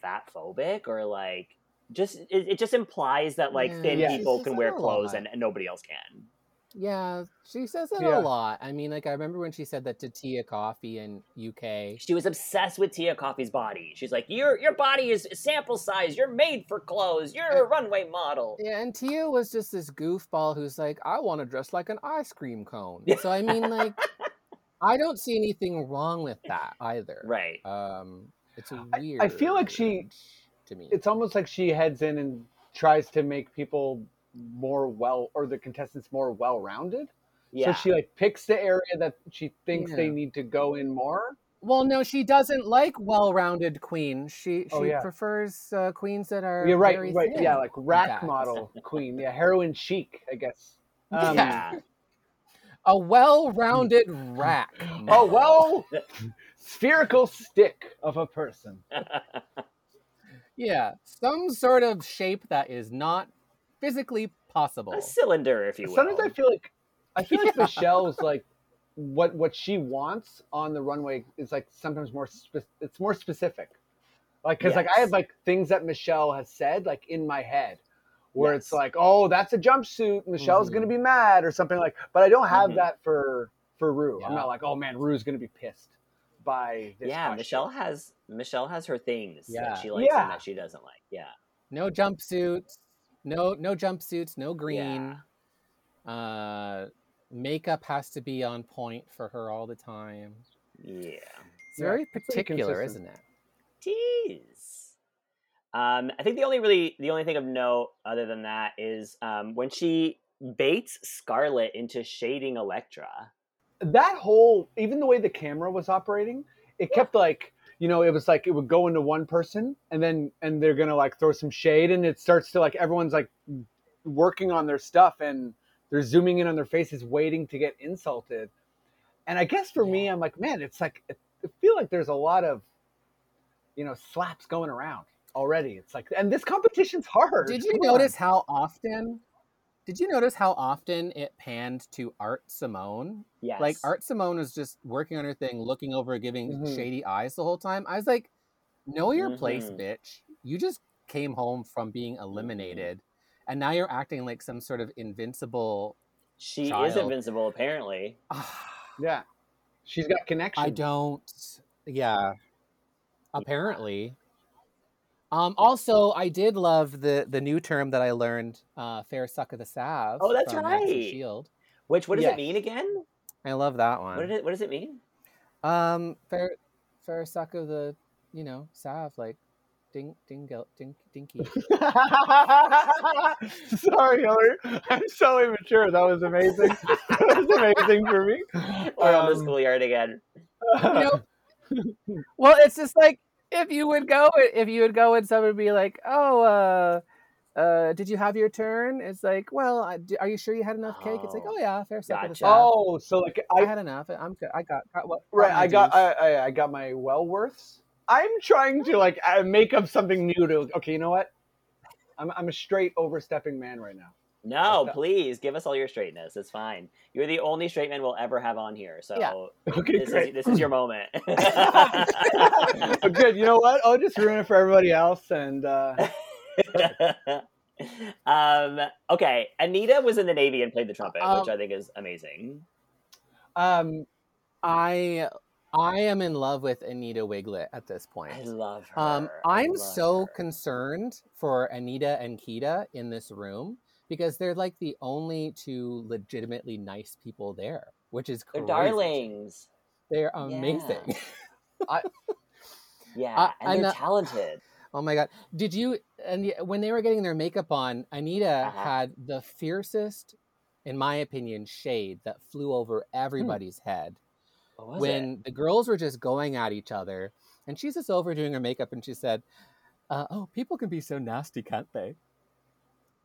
fat phobic or like just it, it just implies that like Yeah, thin Yes. people can wear clothes and, and nobody else can. Yeah, she says that Yeah. a lot. I mean, like I remember when she said that to Tia Kofi in UK. She was obsessed with Tia Kofi's body. She's like, your your body is sample size. You're made for clothes. You're a runway model. Yeah, and Tia was just this goofball who's like, I want to dress like an ice cream cone. So I mean, like, I don't see anything wrong with that either. Right. Um, it's I- weird. I feel like she- to me. it's almost like she heads in and tries to make people more well or the contestants more well rounded. Yeah. So she like picks the area that she thinks they need to go in more. Well, no, she doesn't like well-rounded queens. She she Oh, yeah. prefers uh, queens that are Yeah, right, right. thin. Yeah, like rack model queen. Yeah, heroin chic, I guess. Um, yeah. a well-rounded rack. Oh well, spherical stick of a person. Yeah, some sort of shape that is not physically possible. a cylinder, if you will. Sometimes I feel like I feel like Yeah. Michelle's like what what she wants on the runway is like sometimes more spe- it's more specific. Like because like I have like things that Michelle has said like in my head where it's Yes. Mm-hmm. like oh that's a jumpsuit Michelle's Mhm. gonna be mad or something like but I don't have Mhm. that for for Rue. I'm not like oh man Rue's gonna be pissed by this. yeah, question. Michelle has Michelle has her things Yeah. that she likes Yeah. and that she doesn't like. Yeah. No jumpsuits. No no jumpsuits. No green. Yeah. Uh, makeup has to be on point for her all the time. Yeah. It's Yeah, very pretty particular, isn't it? Jeez. Um, I think the only really the only thing of note other than that is um, when she baits Scarlet into shading Elektra. that whole even the way the camera was operating it kept like you know it was like it would go into one person and then and they're gonna like throw some shade and it starts to like everyone's like working on their stuff and they're zooming in on their faces waiting to get insulted and i guess for me i'm like man it's like I feel like there's a lot of you know slaps going around already it's like and this competition's hard Did you Come on. notice how often? Did you notice how often it panned to Art Simone? Yes. Like Art Simone was just working on her thing, looking over, giving Mhm. shady eyes the whole time. I was like, "Know your place, Mhm. bitch. You just came home from being eliminated, and now you're acting like some sort of invincible." she is invincible apparently. yeah she's got connections. I don't. Yeah. Apparently. Um, also, I did love the the new term that I learned, uh, "fair suck of the salve." Oh, that's from right. Shield. Which what does Yes. it mean again? I love that one. What did it what does it mean? Um, fair, fair suck of the, you know, salve, like, ding, ding ding dinky. Sorry, Hillary. I'm so immature. That was amazing. that was amazing for me. We're on the Um, schoolyard again. you know, well, it's just like if you would go, if you would go, and someone would be like, "Oh, uh, uh, did you have your turn?" It's like, "Well, I, d- are you sure you had enough cake?" It's like, Oh, "Oh yeah, fair suck of the gotcha. salve. oh, so like I I had enough. I'm good. I got, got what? right. I got. I, I I got my well worths. I'm trying to like uh, make up something new to. Okay, you know what? I'm I'm a straight overstepping man right now. No, Okay. please give us all your straightness. It's fine. You're the only straight man we'll ever have on here. So Yeah. Okay, this great. is this is your moment. Good. You know what? I'll just ruin it for everybody else. And uh, um, okay, Anita was in the Navy and played the trumpet, which Um, I think is amazing. um, I, I am in love with Anita Wigl'it at this point. I love her. Um, I I'm so her. concerned for Anita and Kita in this room because they're like the only two legitimately nice people there, which is They're darlings. They're amazing. Yeah, Uh, and they're and, uh, talented. oh my god! Did you? And when they were getting their makeup on, Anita Uh-huh. had the fiercest, in my opinion, shade that flew over everybody's head What was when it? the girls were just going at each other, and she's just over doing her makeup, and she said, uh, "Oh, people can be so nasty, can't they?"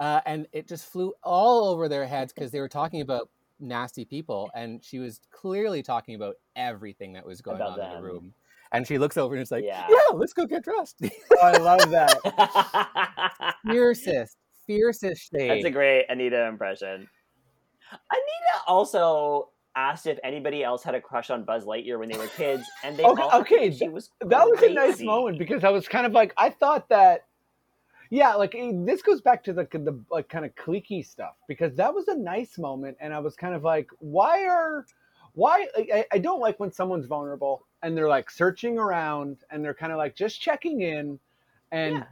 Uh, and it just flew all over their heads because they were talking about nasty people, and she was clearly talking about everything that was going About on in the room. And she looks over and is like, Yeah. "Yeah, let's go get dressed." oh, I love that. fiercest, fiercest shade. That's a great Anita impression. Anita also asked if anybody else had a crush on Buzz Lightyear when they were kids, and they Okay, all okay, she was that was a nice moment because I was kind of like I thought that yeah like eh, this goes back to the the like kind of cliquey stuff because that was a nice moment and I was kind of like why are why I, I don't like when someone's vulnerable and they're like searching around and they're kind of like just checking in and Yeah.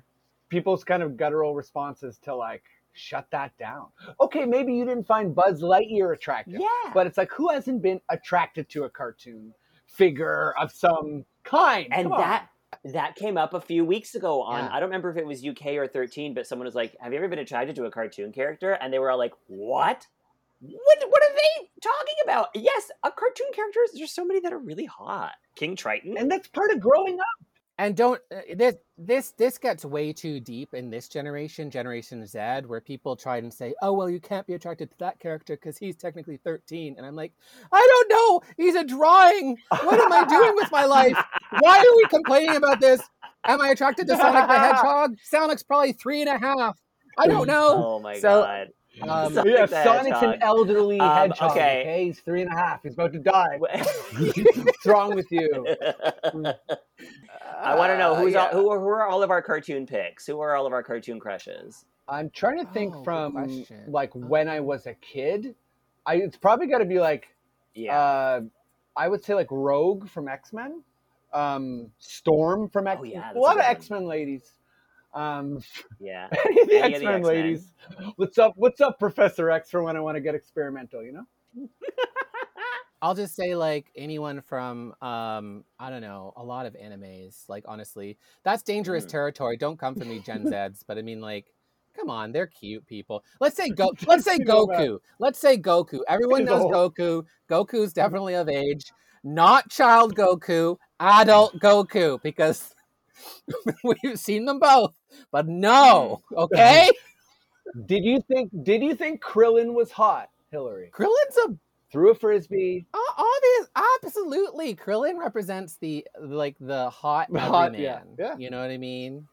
people's kind of guttural responses to like shut that down. Okay maybe you didn't find Buzz Lightyear attractive Yeah, but it's like who hasn't been attracted to a cartoon figure of some kind? And that that came up a few weeks ago on Yeah. I don't remember if it was UK or 13, but someone was like, "Have you ever been attracted to a cartoon character?" And they were all like, "What? What? What are they talking about?" Yes, a cartoon characters. There's so many that are really hot. King Triton. and that's part of growing up and don't uh, this this this gets way too deep in this generation generation z where people try and say oh well you can't be attracted to that character because he's technically 13 and i'm like i don't know. He's a drawing. What am i doing with my life? Why are we complaining about this? Am i attracted to sonic the hedgehog? Sonic's probably three and a half. I don't know. Oh my So, god. Um, Sonic yeah, the Sonic's Hedgehog. an elderly Um, hedgehog. okay. Okay. he's three and a half. He's about to die. What's wrong with you? I want to know Uh, yeah. all, who are who are all of our cartoon picks? Who are all of our cartoon crushes? I'm trying to think Oh, from question. like when I was a kid. I it's probably got to be like Yeah. uh, I would say like Rogue from X Men, um, Storm from X. Oh, yeah, that's a a lot good of. X Men ladies. Um, Yeah. any of the X Men ladies. What's up? What's up, Professor X? For when I want to get experimental, you know. I'll just say like anyone from um I don't know a lot of animes. Like honestly, that's dangerous Mm. territory. Don't come for me, Gen Zs. But I mean like. Come on, they're cute people. Let's say go. Let's say You know that. Goku. Let's say Goku. Everyone knows. Goku. Goku's definitely of age. Not child Goku, adult Goku, because we've seen them both. But no, mm. okay. Did you think? Did you think Krillin was hot, Hillary? Krillin's a Threw a frisbee. Obvious absolutely krillin represents the like the hot hot, everyman yeah, yeah. you know what i mean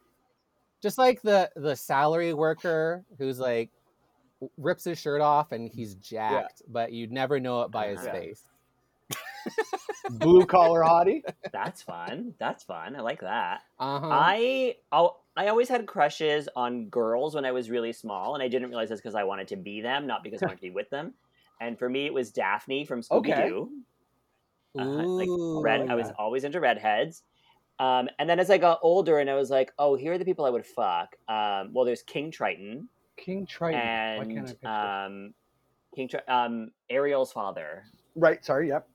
just like the the salary worker who's like rips his shirt off and he's jacked but you'd never know it by his face Blue collar hottie. That's fun. That's fun. I like that. uh-huh I oh, I always had crushes on girls when I was really small, and I didn't realize this because I wanted to be them, not because I wanted to be with them. And for me, it was Daphne from Scooby Okay. Doo. uh, like Ooh, Red. like I was always into redheads. Um, and then as I got older, and I was like, oh, here are the people I would fuck. Um, well, there's King Triton King Triton. Why can't I and um, King Tri- um, Ariel's father. right. Sorry. Yep.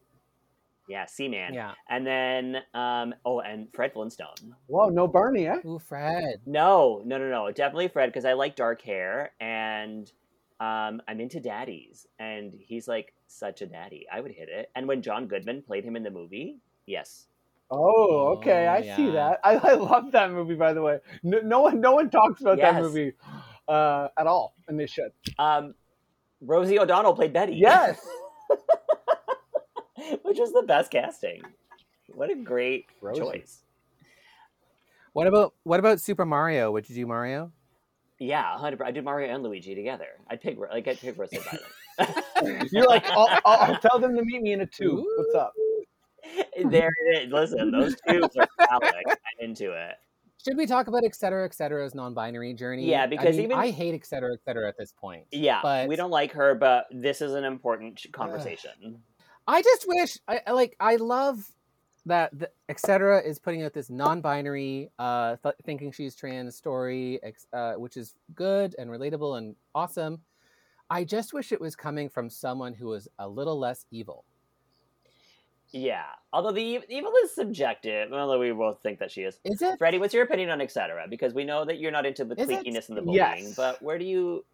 Yeah, Seaman. yeah And then um, oh, and Fred Flintstone. Whoa. No Barney. Eh? Ooh, fred No, no, no, no. Definitely Fred because I like dark hair and um, I'm into daddies. And he's like such a daddy. I would hit it. And when John Goodman played him in the movie, yes. Oh, okay. Oh, I see that. I, I love that movie. By the way, no, no one, no one talks about that movie uh, at all, and they should. Um, Rosie O'Donnell played Betty. Yes. Which was the best casting. What a great Rosie. choice. what about what about super mario would you do mario Yeah, 100 I did Mario and Luigi together. I'd pick like I'd pick roasted by. You're like, I'll, I'll, I'll tell them to meet me in a tube. What's up? there it is. Listen, those two are phallic. I'm into it. should we talk about et cetera et cetera's non-binary journey Yeah, I because mean, even- i hate et cetera et cetera at this point Yeah, But- we don't like her, but this is an important ch- conversation. I just wish I I like I love that the, etc is putting out this non-binary uh th- thinking she's trans story ex- uh, which is good and relatable and awesome. I just wish it was coming from someone who was a little less evil. Yeah, although the evil is subjective, although we both think that she is. Is it? Freddie, what's your opinion on etc.? Because we know that you're not into the Is it? and the bullying, Yes. but where do you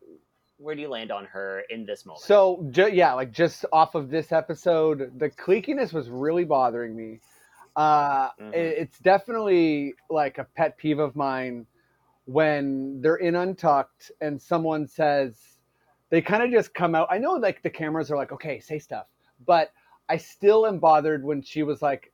where do you land on her in this moment? So ju- yeah, like just off of this episode, the cliquiness was really bothering me. Uh, Mhm. it- it's definitely like a pet peeve of mine when they're in Untucked and someone says they kind of just come out. I know like the cameras are like, okay, say stuff, but I still am bothered when she was like,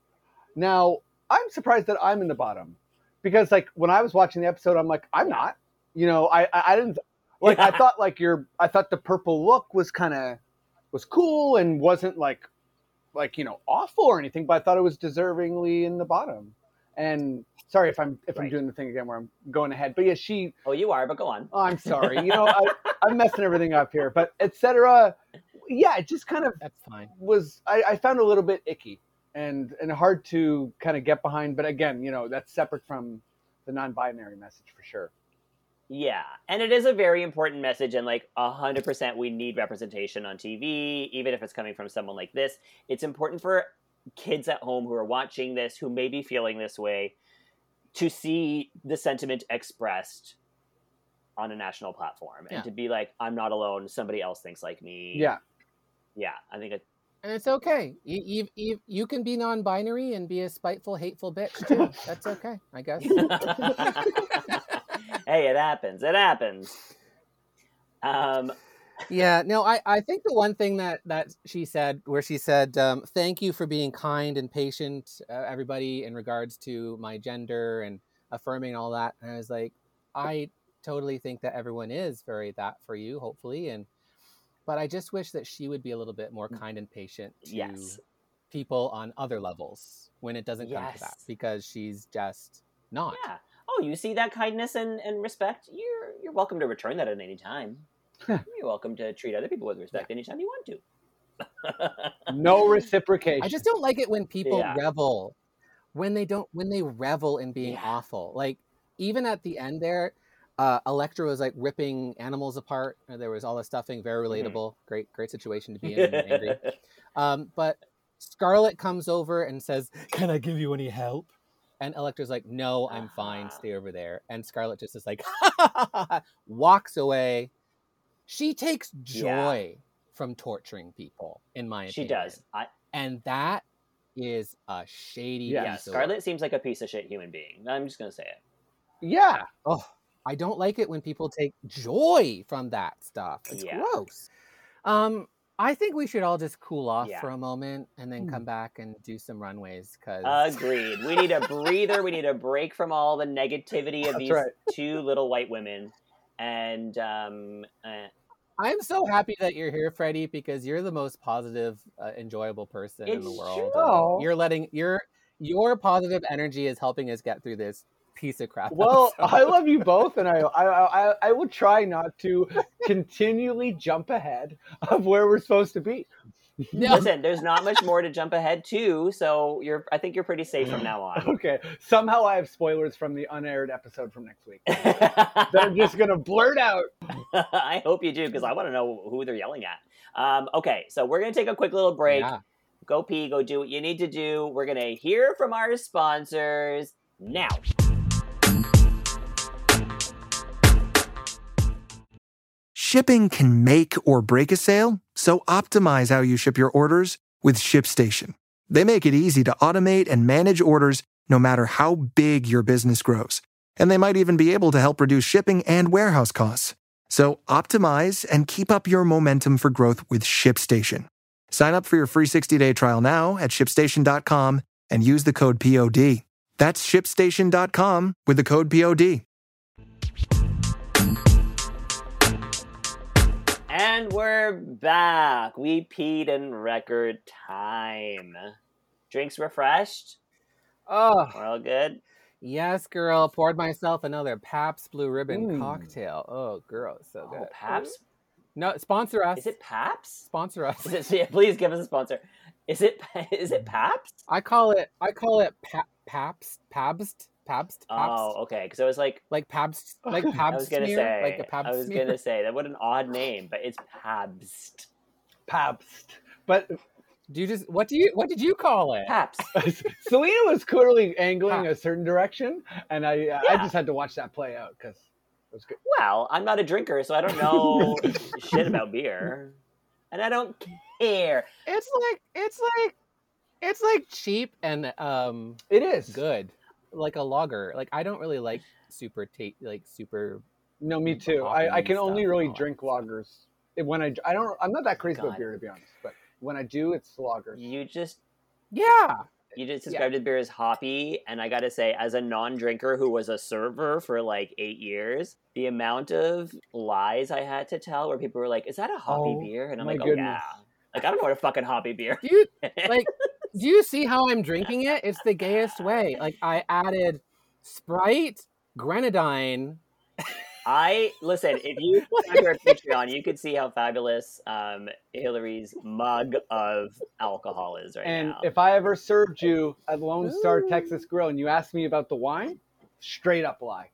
now I'm surprised that I'm in the bottom because like when I was watching the episode, I'm like, I'm not. You know, I I, I didn't like I thought like your I thought the purple look was kind of was cool and wasn't like like you know awful or anything, but I thought it was deservingly in the bottom. And sorry if I'm if I'm doing the thing again where I'm going ahead, but yeah, she. oh, you are, but go on. Oh, I'm sorry, you know I, I'm messing everything up here, but etc. Yeah, it just kind of That's fine. was I, I found a little bit icky and and hard to kind of get behind. But again, you know that's separate from the non-binary message for sure. Yeah, and it is a very important message, and like a hundred percent, we need representation on TV, even if it's coming from someone like this. It's important for kids at home who are watching this, who may be feeling this way, to see the sentiment expressed on a national platform, Yeah. and to be like, "I'm not alone. Somebody else thinks like me." Yeah, yeah. I think it, And it's okay. You, you, you, you can be non-binary and be a spiteful, hateful bitch too. That's okay, I guess. hey, it happens. It happens. Um, yeah no I, I think the one thing that that she said where she said um, thank you for being kind and patient uh, everybody in regards to my gender and affirming all that and i was like i totally think that everyone is very that for you hopefully and but i just wish that she would be a little bit more kind and patient to yes. people on other levels when it doesn't come to that because she's just not Yeah. Oh, you see that kindness and, and respect? You're you're welcome to return that at any time. you're welcome to treat other people with respect anytime you want to. no reciprocation. I just don't like it when people Yeah. revel when they don't when they revel in being Yeah. awful. Like even at the end there, uh, Elektra was like ripping animals apart. There was all the stuffing, very Mhm. relatable. Great, great situation to be in. angry. Um, but Scarlet comes over and says, "Can I give you any help?" And Elektra's like, "No, I'm fine. Ah. Stay over there." And Scarlet just is like, walks away. She takes joy from torturing people, in my opinion. she does. I, and that is a shady. Yeah, yeah, Scarlet seems like a piece of shit human being. I'm just gonna say it. Yeah. Oh, I don't like it when people take joy from that stuff. It's Yeah. gross. Um, I think we should all just cool off Yeah. for a moment and then Hmm. come back and do some runways because Agreed. We need a breather. We need a break from all the negativity of That's these right. two little white women. And um, uh, I'm so happy that you're here, Freddie, because you're the most positive, uh, enjoyable person in the world. You're letting your your positive energy is helping us get through this piece of crap. Well, episode. I love you both, and I, I, I, I will try not to continually jump ahead of where we're supposed to be. No. listen, there's not much more to jump ahead to, so you're. I think you're pretty safe from now on. Okay. Somehow I have spoilers from the unaired episode from next week that I'm just gonna blurt out. I hope you do because I want to know who they're yelling at. Um, okay, so we're gonna take a quick little break. Yeah. Go pee. Go do what you need to do. We're gonna hear from our sponsors now. Shipping can make or break a sale, so optimize how you ship your orders with ShipStation. They make it easy to automate and manage orders no matter how big your business grows. And they might even be able to help reduce shipping and warehouse costs. So optimize and keep up your momentum for growth with ShipStation. Sign up for your free 60-day trial now at shipstation.com and use the code POD. That's shipstation.com with the code POD. And we're back. We peed in record time. Drinks refreshed. Oh, We're all good. yes, girl. Poured myself another Pabst Blue Ribbon Mm. cocktail. Oh, girl, so good. Oh, Paps. No, sponsor us. Is it Paps? Sponsor us. It, yeah, please give us a sponsor. Is it is it Paps? I call it. I call it pa- Pabst. Pabst. Pabst. Pabst. Oh, okay. Because I was like, Like Pabst. Like I Pabst was gonna smear, say, Like a Pabst I was smear. gonna say that. What an odd name, but it's Pabst. Pabst. But Do you just what do you what did you call it? Paps. Selena was clearly angling a certain direction, and I I Yeah. just had to watch that play out because it was good. Well, I'm not a drinker, so I don't know shit about beer, and I don't care. It's like it's like it's like cheap and um It is good. Like a logger. Like I don't really like super ta- like super No, me too. I, I can only really and drink that stuff. lagers when I I don't I'm not that oh crazy God. about beer to be honest, but when I do, it's lagers. You just Yeah. you just described the beer as hoppy, and I gotta say, as a non-drinker who was a server for like eight years, the amount of lies I had to tell where people were like, "Is that a hoppy Oh, beer?" And I'm my like, "Oh yeah." Like I don't know what a fucking hoppy beer. Do you like do you see how I'm drinking it? It's the gayest way. Like I added Sprite, grenadine. I listen. If you subscribe to our Patreon, you could see how fabulous um, Hillary's mug of alcohol is right and now. And if I ever served you at Lone Star Ooh. Texas Grill and you asked me about the wine, straight up lie.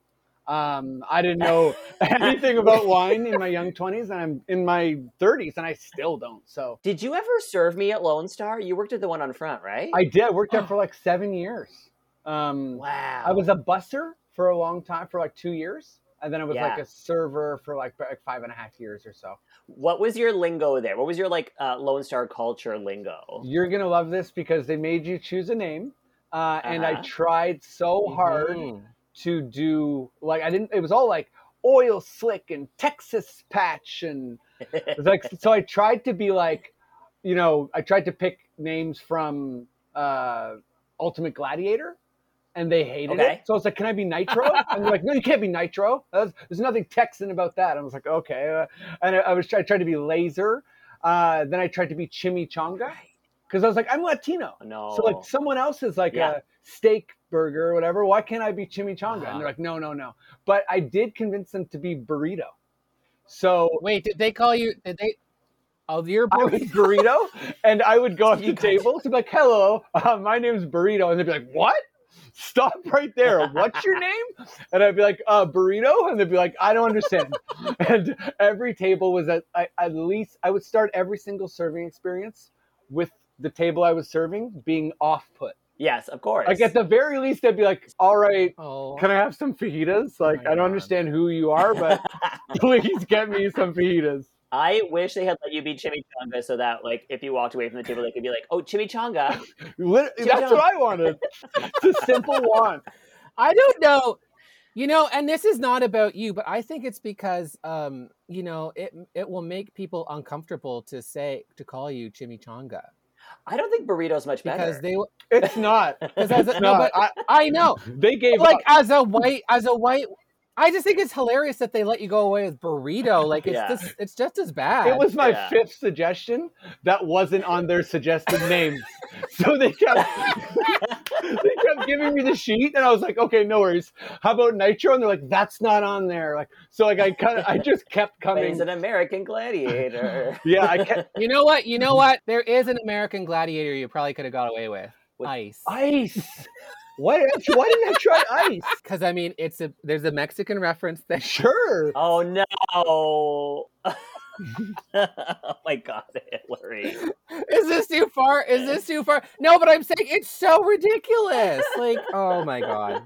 Um, I didn't know anything about wine in my young 20s, and I'm in my 30s, and I still don't. So Did you ever serve me at Lone Star? You worked at the one on front, right? I did. I worked there for like seven years. Um, wow. I was a busser for a long time, for like two years. And then I was like a server for like, like five and a half years or so. What was your lingo there? What was your like uh, Lone Star culture lingo? You're going to love this because they made you choose a name. Uh, And I Uh-huh. tried so hard Mhm. To do, like, I didn't, it was all like oil slick and Texas patch. And it was like, so I tried to be like, you know, I tried to pick names from uh, Ultimate Gladiator. And they hated Okay. it. So I was like, "Can I be Nitro?" And they're like, "No, you can't be Nitro. That's, there's nothing Texan about that." I was like, "Okay." Uh, and I, I was I tried to be Laser. Uh, then I tried to be Chimichanga because I was like, "I'm Latino." no. So like someone else is like Yeah. a steak burger or whatever. Why can't I be chimichanga? And Uh-huh. they're like, no, no, no. But I did convince them to be burrito. So Wait, did they call you did they Oh, I was burrito, and I would go up to guys- tables and be like, hello, uh, my name's burrito, and they'd be like, what? stop right there. What's your name? And I'd be like, uh, burrito. And they'd be like, I don't understand. and every table was at, I- at least, I would start every single serving experience with the table I was serving being off put. Yes, of course. Like at the very least, I'd be like, all right, Oh, can I have some fajitas? Like, my I don't God. understand who you are, but please get me some fajitas. I wish they had let you be chimichanga so that, like, if you walked away from the table, they could be like, "Oh, chimichanga." Lit- That's what I wanted. It's a simple want. I don't know. You know, and this is not about you, but I think it's because um, you know, it it will make people uncomfortable to say to call you chimichanga I don't think burrito's much because better. they It's not. because as a, It's no, not. but I, I know they gave like up. as a white as a white I just think it's hilarious that they let you go away with burrito. Like it's Yeah. just it's just as bad. It was my Yeah. fifth suggestion that wasn't on their suggested names. So they kept they kept giving me the sheet and I was like, okay, no worries. How about nitro? And they're like, that's not on there. Like so like I kind of I just kept coming. He's an American gladiator. Yeah, I kept You know what? You know what? There is an American gladiator you probably could have got away with. With- Ice. ice. Why, why didn't I try ice? Because I mean, it's a there's a Mexican reference there. Sure. oh no! oh my god, Hillary. Is this too far? Is this too far? No, but I'm saying it's so ridiculous. Like, oh my god.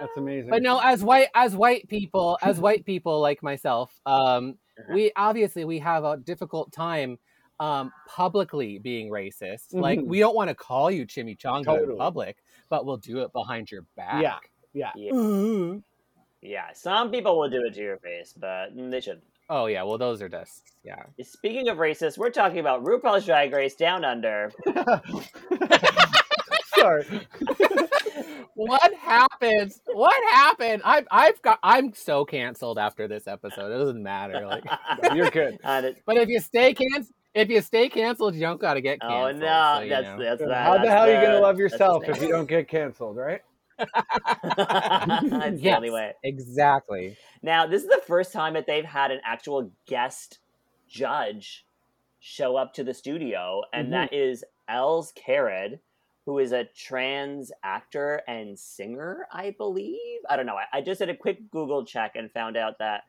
That's amazing. But no, as white as white people, as white people like myself, um, we obviously we have a difficult time um publicly being racist. Like Mhm. we don't want to call you chimichanga Totally. in public, but we'll do it behind your back. Yeah. Yeah. Yeah. Mhm. Yeah, some people will do it to your face, but they shouldn't. Oh yeah, well those are just yeah. Speaking of racist, we're talking about RuPaul's Drag Race Down Under. Sorry. what happened? What happened? I've I've got I'm so canceled after this episode. It doesn't matter. Like, You're good. Uh, and it- but if you stay canceled, if you stay canceled, you don't got to get oh, canceled. oh no, so, that's know. that's that. How the hell are you gonna love yourself if you don't get canceled, right? That's the only way. exactly. Now, this is the first time that they've had an actual guest judge show up to the studio, and Mhm. that is Elz Carrad, who is a trans actor and singer, I believe. I don't know. I, I just did a quick Google check and found out that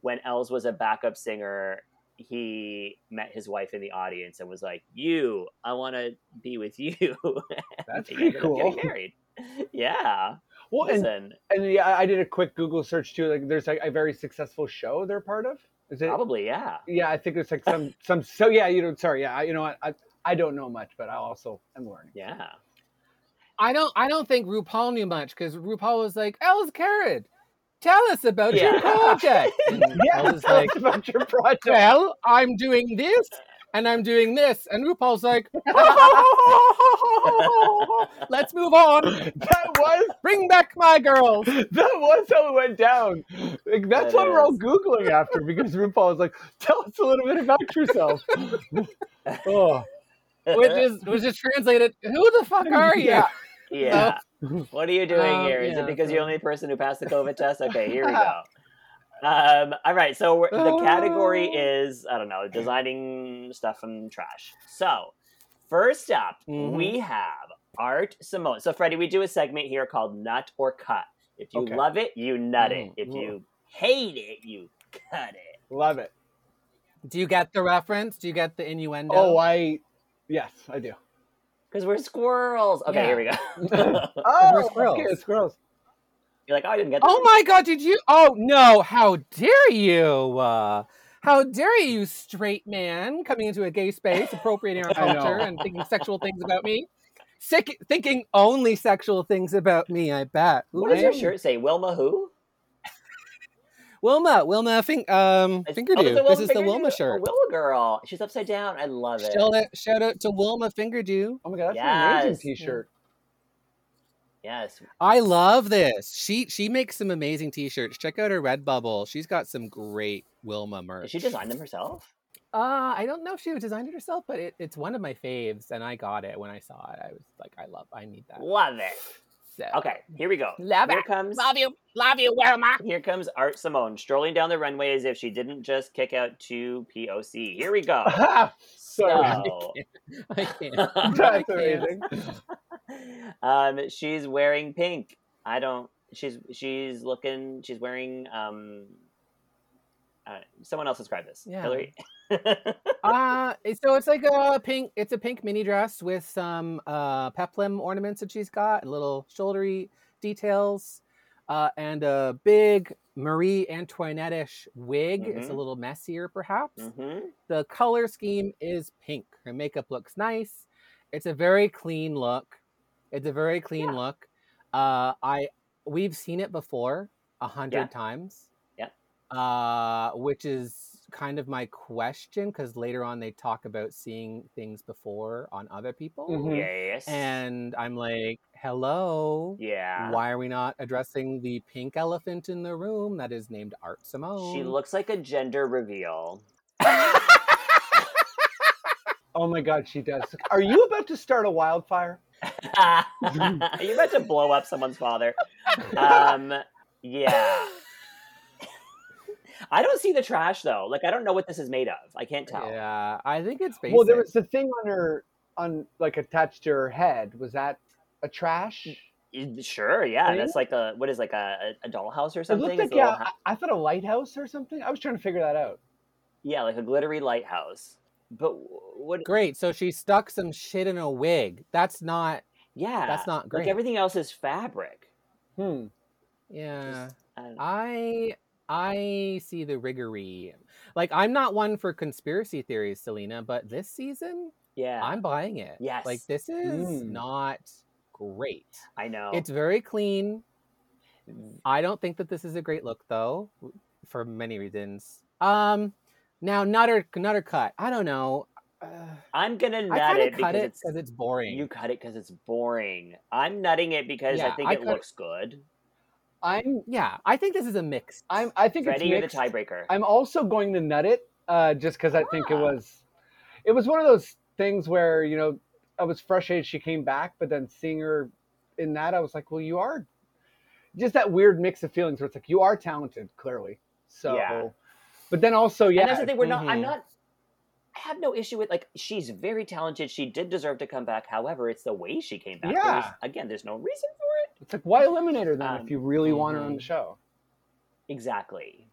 when Elz was a backup singer, he met his wife in the audience and was like, "You, I want to be with you." That's pretty up getting married. Yeah. Well, and, Listen, and yeah, I did a quick Google search too. Like, there's like a very successful show they're part of. Is it? probably yeah. Yeah, I think it's like some some. So yeah, you know, sorry, yeah, you know what, I I don't know much, but I also am learning. Yeah. I don't I don't think RuPaul knew much because RuPaul was like, Els Carrot, tell us about Yeah. your project. Yeah, Elz was us like, about your project. Well, I'm doing this and I'm doing this. And RuPaul's like, let's move on. That was Bring back my girls. that was how it went down. Like, that's That what we're all googling after because RuPaul was like, "Tell us a little bit about yourself." oh, Which is which is translated, who the fuck are you? Yeah. Yeah. What are you doing Um, here? Is yeah, it because so- you're the only person who passed the COVID test? Okay, here we go. Um, all right, so we're, the category Oh. is I don't know, designing stuff from trash. So first up, Mhm. we have Art Simone. So Freddie, we do a segment here called Nut or Cut. If you Okay. love it, you nut it. Mm, If you hate it, you cut it. love it. Do you get the reference? Do you get the innuendo? Oh, I yes, I do. Because we're squirrels. Okay, Yeah. here we go. Oh, squirrels. okay, squirrels. You're like, oh, I didn't get that. Oh my god, did you? Oh no, how dare you? Uh, how dare you, straight man, coming into a gay space, appropriating our culture and thinking sexual things about me? Sick, thinking only sexual things about me, I bet. Ooh, What does your shirt say? Wilma who? Wilma, Wilma, fin- um, It's- Finger oh, Dew. it's a this is the Fingerdoo? Wilma Oh, shirt. Wilma girl. She's upside down. I love it. Shout out, shout out to Wilma Fingerdoo. Oh my god, that's an amazing T-shirt. Yes. I love this. She she makes some amazing t-shirts. Check out her Redbubble. She's got some great Wilma merch. Did she design them herself? Uh, I don't know if she designed it herself, but it, it's one of my faves, and I got it when I saw it. I was like, I love, I need that. Love it. So. Okay, here we go. Love here it. comes Love you, love you, Wilma. here comes Art Simone strolling down the runway as if she didn't just kick out two POC. Here we go. Sorry. So, I can't. That's I can't. amazing. Um, she's wearing pink. I don't. She's she's looking. She's wearing. Um, uh, someone else describe this. Yeah. Hillary. uh so it's like a pink it's a pink mini dress with some uh peplum ornaments that she's got and little shouldery details uh and a big marie antoinette-ish wig it's a Mhm. little messier perhaps hmm the color scheme is pink her makeup looks nice it's a very clean look it's a very clean Yeah. look uh i we've seen it before a hundred Yeah. times Yeah. uh which is kind of my question because later on they talk about seeing things before on other people Mhm. Yes. and i'm like hello yeah. why are we not addressing the pink elephant in the room that is named art simone She looks like a gender reveal. Oh my god, she does. Are you about to start a wildfire? Are you about to blow up someone's father? Um, yeah. I don't see the trash though. Like I don't know what this is made of. I can't tell. yeah i think it's basic. Well, there was the thing on her, on like attached to her head. Was that a trash? Sure, yeah. Thing? That's like a what is like a, a dollhouse or something? It something. looked like a yeah. ha- I, I thought a lighthouse or something. I was trying to figure that out. yeah, like a glittery lighthouse. But what? great so she stuck some shit in a wig that's not Yeah, That's not great. Like everything else is fabric. Hmm. yeah I I I see the riggery. Like I'm not one for conspiracy theories, Selena, but this season yeah, I'm buying it. Yes. Like this is Mm. not great. I know. It's very clean. I don't think that this is a great look though, for many reasons. Um now nutter nutter cut. I don't know. Uh, I'm gonna nut it cut because it it's it's boring. you cut it because it's boring. I'm nutting it because I think I it looks good. I'm. yeah, I think this is a mix. I'm. I think Freddie, you're the it's mixed. tiebreaker. I'm also going to nut it, uh, just because I think it Ah. was, it was one of those things where you know I was frustrated she came back, but then seeing her in that, I was like, well, you are, just that weird mix of feelings where it's like you are talented, clearly. So, Yeah. But then also, yeah, and that's the thing. We're not. I'm mhm. not. I have no issue with like she's very talented. She did deserve to come back. However, it's the way she came back. Yeah. There's- again, there's no reason for it. it's like why eliminate her then Um, if you really want her on the show? Exactly.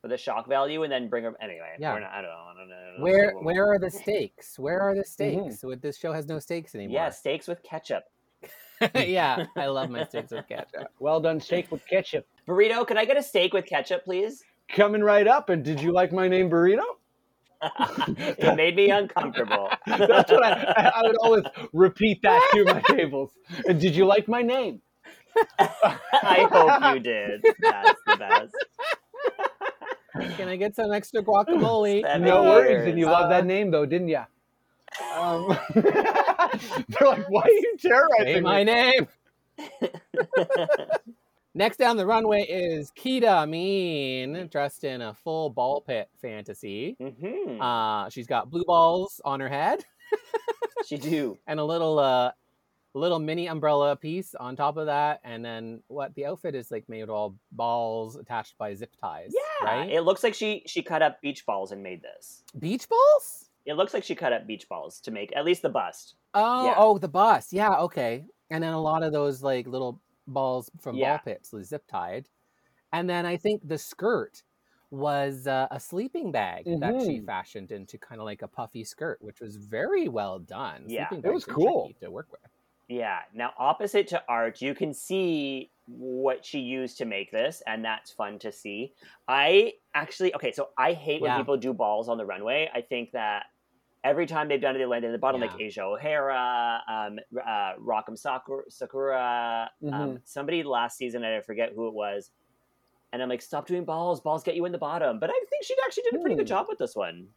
For the shock value, and then bring her anyway. Yeah. Not, I don't know. I don't know. Where where are the stakes? Where are the Mm-hmm. stakes? This show has no stakes anymore. Yeah, steaks with ketchup. yeah, I love my steaks with ketchup. Well done, steak with ketchup. Burrito, can I get a steak with ketchup, please? Coming right up, and did you like my name, burrito? it made me uncomfortable. That's what I, I, I would always repeat that to my tables. And did you like my name? I hope you did. That's the best. Can I get some extra guacamole? Seven no worries. And you years. love that Uh, name, though, didn't you? Um, they're like, why are you Say terrorizing my me? name. Next down the runway is Kita Mean, dressed in a full ball pit fantasy. hmm Uh, she's got blue balls on her head she do. and a little uh, little mini umbrella piece on top of that. And then what the outfit is like made of all balls attached by zip ties. Yeah, right. it looks like she she cut up beach balls and made this. Beach balls. It looks like she cut up beach balls to make at least the bust. Oh, Yeah. oh, the bust. Yeah, okay. And then a lot of those like little balls from Yeah. ball pits, the zip tied. And then I think the skirt was uh, a sleeping bag that she Mhm. fashioned into kind of like a puffy skirt, which was very well done. Yeah. Sleeping It was bags are tricky cool. to work with. Yeah. Now, opposite to art, you can see what she used to make this, and that's fun to see. I actually, okay, so I hate when people do balls on the runway. I think that every time they've done it, they land in the bottom, like Asia O'Hara, um, uh, Rock M. Sakura, Sakura um, Mhm. somebody last season, I forget who it was. And I'm like, stop doing balls. Balls get you in the bottom. But I think she actually did a pretty good Hmm. job with this one.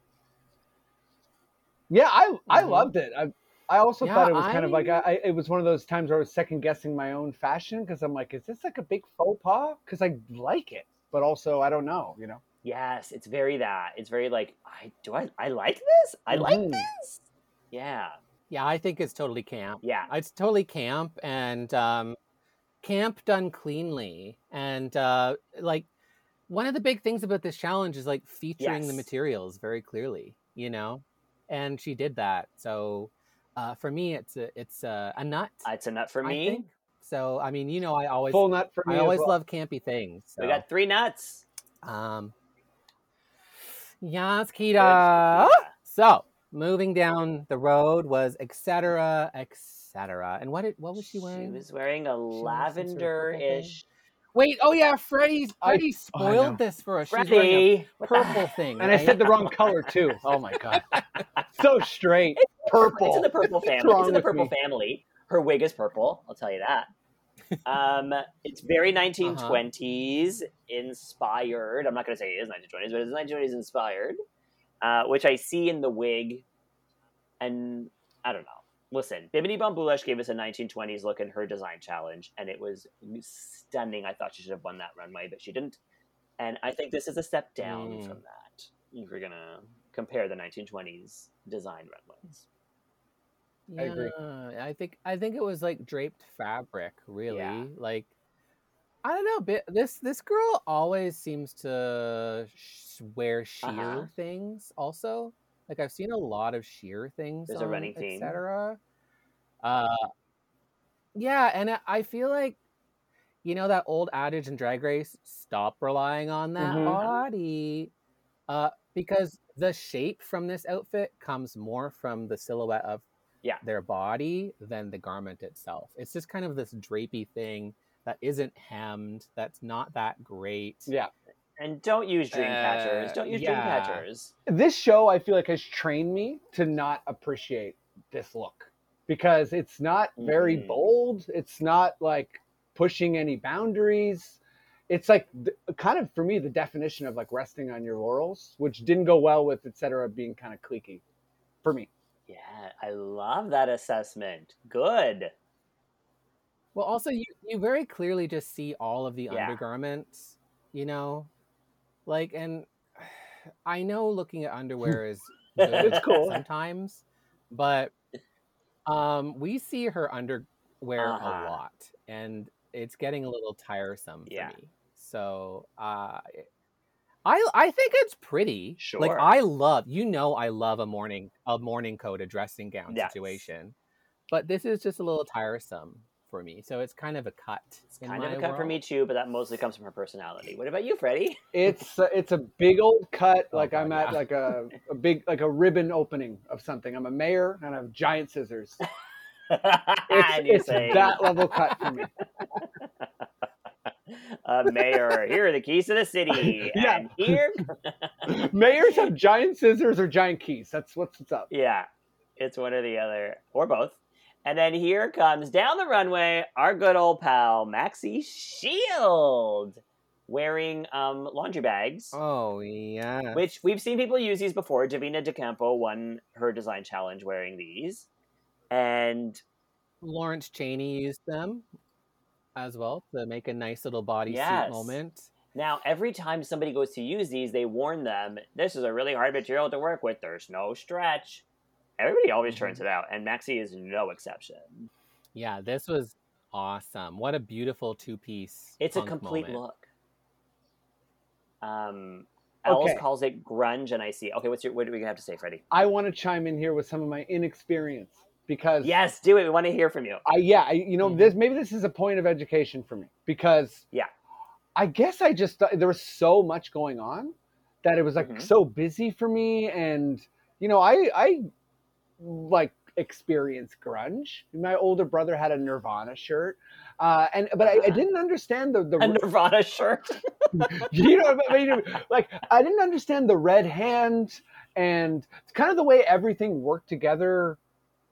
Yeah, I I Mhm. loved it. I I also Yeah, thought it was kind of like I- I, I it was one of those times where I was second guessing my own fashion because I'm like, is this like a big faux pas? Because I like it, but also I don't know, you know. Yes, it's very that. It's very like, I do I I like this? I like Mhm. this. Yeah. Yeah, I think it's totally camp. Yeah. It's totally camp and um, camp done cleanly. And uh, like one of the big things about this challenge is like featuring the materials very clearly, you know? And she did that. So Uh, for me, it's a it's a, a nut. Uh, it's a nut for I me. think. So I mean, you know, I always Full nut for me. I always well. love campy things. So. We got three nuts. um, yes, Good. Kita. So moving down the road was Etcetera Etcetera And what did what was she wearing? She was wearing a wearing some sort of purple thing? lavender-ish. Wait, oh yeah, Freddie's oh, I- Freddie oh, spoiled this for us. She's wearing a Freddie, the purple thing. And I said the wrong color too. Oh my god. so straight. Purple. It's in the purple family. wrong It's in the purple me? family. Her wig is purple. I'll tell you that. Um, it's very Uh-huh. 1920s inspired. I'm not going to say it is 1920s, but it's 1920s inspired, uh, which I see in the wig. And I don't know. Listen, Bimini Bon Boulash gave us a 1920s look in her design challenge, and it was stunning. I thought she should have won that runway, but she didn't. And I think this is a step down Mm. from that. If you're going to compare the 1920s design runways. I agree. Yeah, I think I think it was like draped fabric, really. Yeah. Like I don't know, this this girl always seems to sh- wear sheer Uh-huh. things. Also, like I've seen a lot of sheer things. There's a on running theme. Etcetera Uh, yeah, and I- I feel like you know that old adage in Drag Race: stop relying on that Mhm. body, uh, because the shape from this outfit comes more from the silhouette of Yeah. their body than the garment itself. It's just kind of this drapey thing that isn't hemmed. That's not that great. Yeah. And don't use dream catchers. Uh, Don't use yeah. dream catchers. This show I feel like has trained me to not appreciate this look because it's not very Mhm. bold. It's not like pushing any boundaries. It's like th- kind of for me the definition of like resting on your laurels, which didn't go well with Etcetera being kind of cliquey for me. Yeah, I love that assessment. Good. Well, also you you very clearly just see all of the Yeah. undergarments, you know, like and I know looking at underwear is It's cool. sometimes, but um, we see her underwear Uh-huh. a lot, and it's getting a little tiresome for Yeah. me. So uh, I I think it's pretty. Sure. Like I love you know I love a morning a morning coat, a dressing gown Yes. situation, but this is just a little tiresome for me. So it's kind of a cut. It's in kind of my a cut for me too, but that mostly comes from her personality. What about you, Freddie? It's uh, it's a big old cut. Oh, Like I'm God, at yeah. like a, a big like a ribbon opening of something. I'm a mayor and I have giant scissors. It's, and it's that level cut for me. uh, Mayor, here are the keys to the city. Yeah. And here, Mayors have giant scissors or giant keys. That's what's what's up. yeah, it's one or the other, or both. And then here comes down the runway our good old pal Maxi Shield, wearing um, laundry bags. Oh yeah. Which we've seen people use these before. Davina De Campo won her design challenge wearing these. And Lawrence Chaney used them as well to make a nice little bodysuit Yes. moment. now, every time somebody goes to use these, they warn them this is a really hard material to work with. There's no stretch. Everybody always turns it out, and Maxi is no exception. Yeah, this was awesome. What a beautiful two piece. It's a complete look. Um, Elz Okay. calls it grunge, and I see. Okay, what's your, what do we have to say, Freddie? I want to chime in here with some of my inexperience because Yes, do it. We want to hear from you. I yeah, I, you know Mhm. this maybe this is a point of education for me because Yeah. I guess I just thought there was so much going on that it was like Mhm. so busy for me and you know I I like experience grunge. My older brother had a Nirvana shirt, uh, and but I, I Uh-huh. didn't understand the the A Nirvana shirt. you know, I mean, like I didn't understand the red hand and kind of the way everything worked together.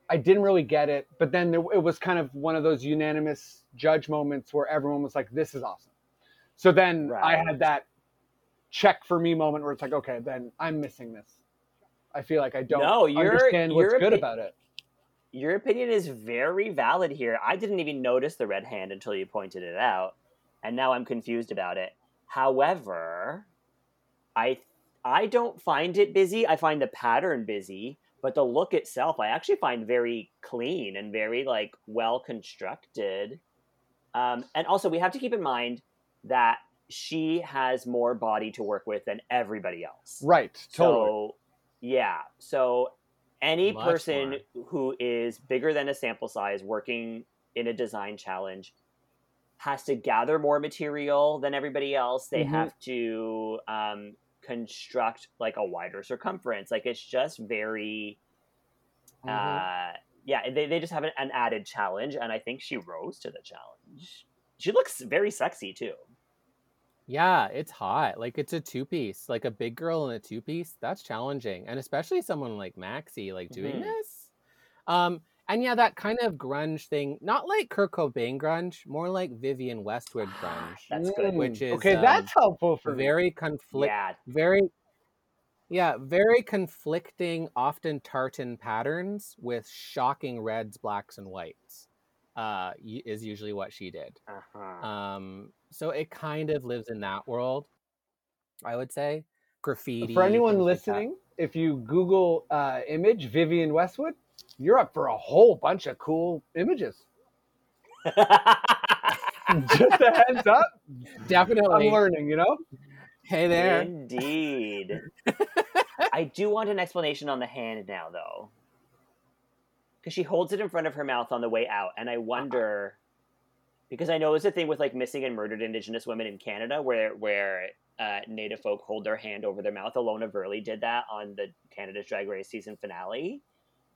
I didn't really get it, but then there, it was kind of one of those unanimous judge moments where everyone was like, "This is awesome." So then I had that check for me moment where it's like, "Okay, then I'm missing this." I feel like I don't No, you're- understand what's you're a good bit- about it. Your opinion is very valid here. I didn't even notice the red hand until you pointed it out, and now I'm confused about it. However, I I don't find it busy. I find the pattern busy, but the look itself I actually find very clean and very like well constructed. Um, and also, we have to keep in mind that she has more body to work with than everybody else. Right, totally. So, yeah. So, any Much person more. who is bigger than a sample size working in a design challenge has to gather more material than everybody else. They Mhm. have to um, construct like a wider circumference. Like it's just very, Mm-hmm. uh, yeah. They they just have an, an added challenge, and I think she rose to the challenge. She looks very sexy too. Yeah, it's hot. Like it's a two piece, like a big girl in a two piece. That's challenging, and especially someone like Maxi, like doing Mhm. this. Um, and yeah, that kind of grunge thing, not like Kurt Cobain grunge, more like Vivienne Westwood grunge, That's good. Which is okay. um, that's helpful for very conflict, Yeah, very, yeah, very conflicting, often tartan patterns with shocking reds, blacks, and whites. Uh, is usually what she did. uh-huh. Um, so it kind of lives in that world, I would say. Graffiti. For anyone things like listening, if you Google uh, image Vivienne Westwood, you're up for a whole bunch of cool images. Just a heads up. Definitely. I'm definitely. learning, you know. Hey there. Indeed. I do want an explanation on the hand now, though. Because she holds it in front of her mouth on the way out, and I wonder because I know it's a thing with like missing and murdered Indigenous women in Canada, where where uh, Native folk hold their hand over their mouth. Ilona Verley did that on the Canada's Drag Race season finale,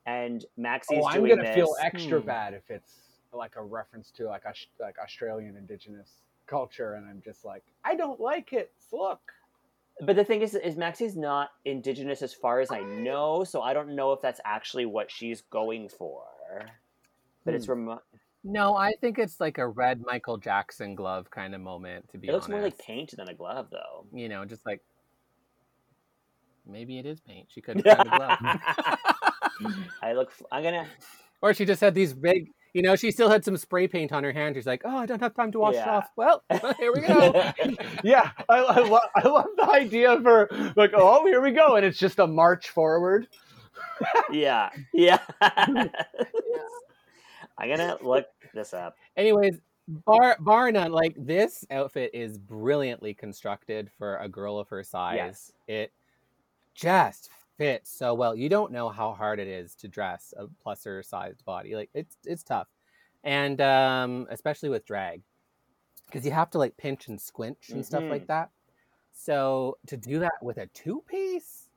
and Maxi's Oh, I'm doing gonna this. feel extra Hmm. bad if it's like a reference to like Aus- like Australian Indigenous culture, and I'm just like, I don't like it. Look, But the thing is, is Maxi's not indigenous as far as I know, so I don't know if that's actually what she's going for. But it's Hmm. remo- No, I think it's like a red Michael Jackson glove kind of moment. To be it looks honest, more like paint than a glove, though. You know, just like maybe it is paint. She could have a glove, I look. I'm gonna. or she just had these big. You know, she still had some spray paint on her hand. She's like, "Oh, I don't have time to wash it off." Well, here we go. yeah, I, I, lo- I love the idea for like, oh, here we go, and it's just a march forward. yeah, yeah. I'm gonna look this up. Anyways, bar bar none, like this outfit is brilliantly constructed for a girl of her size. Yes. It just fits so well. You don't know how hard it is to dress a pluser sized body. Like it's it's tough. And um especially with drag. Because you have to like pinch and squinch and stuff Mhm. like that. So to do that with a two piece,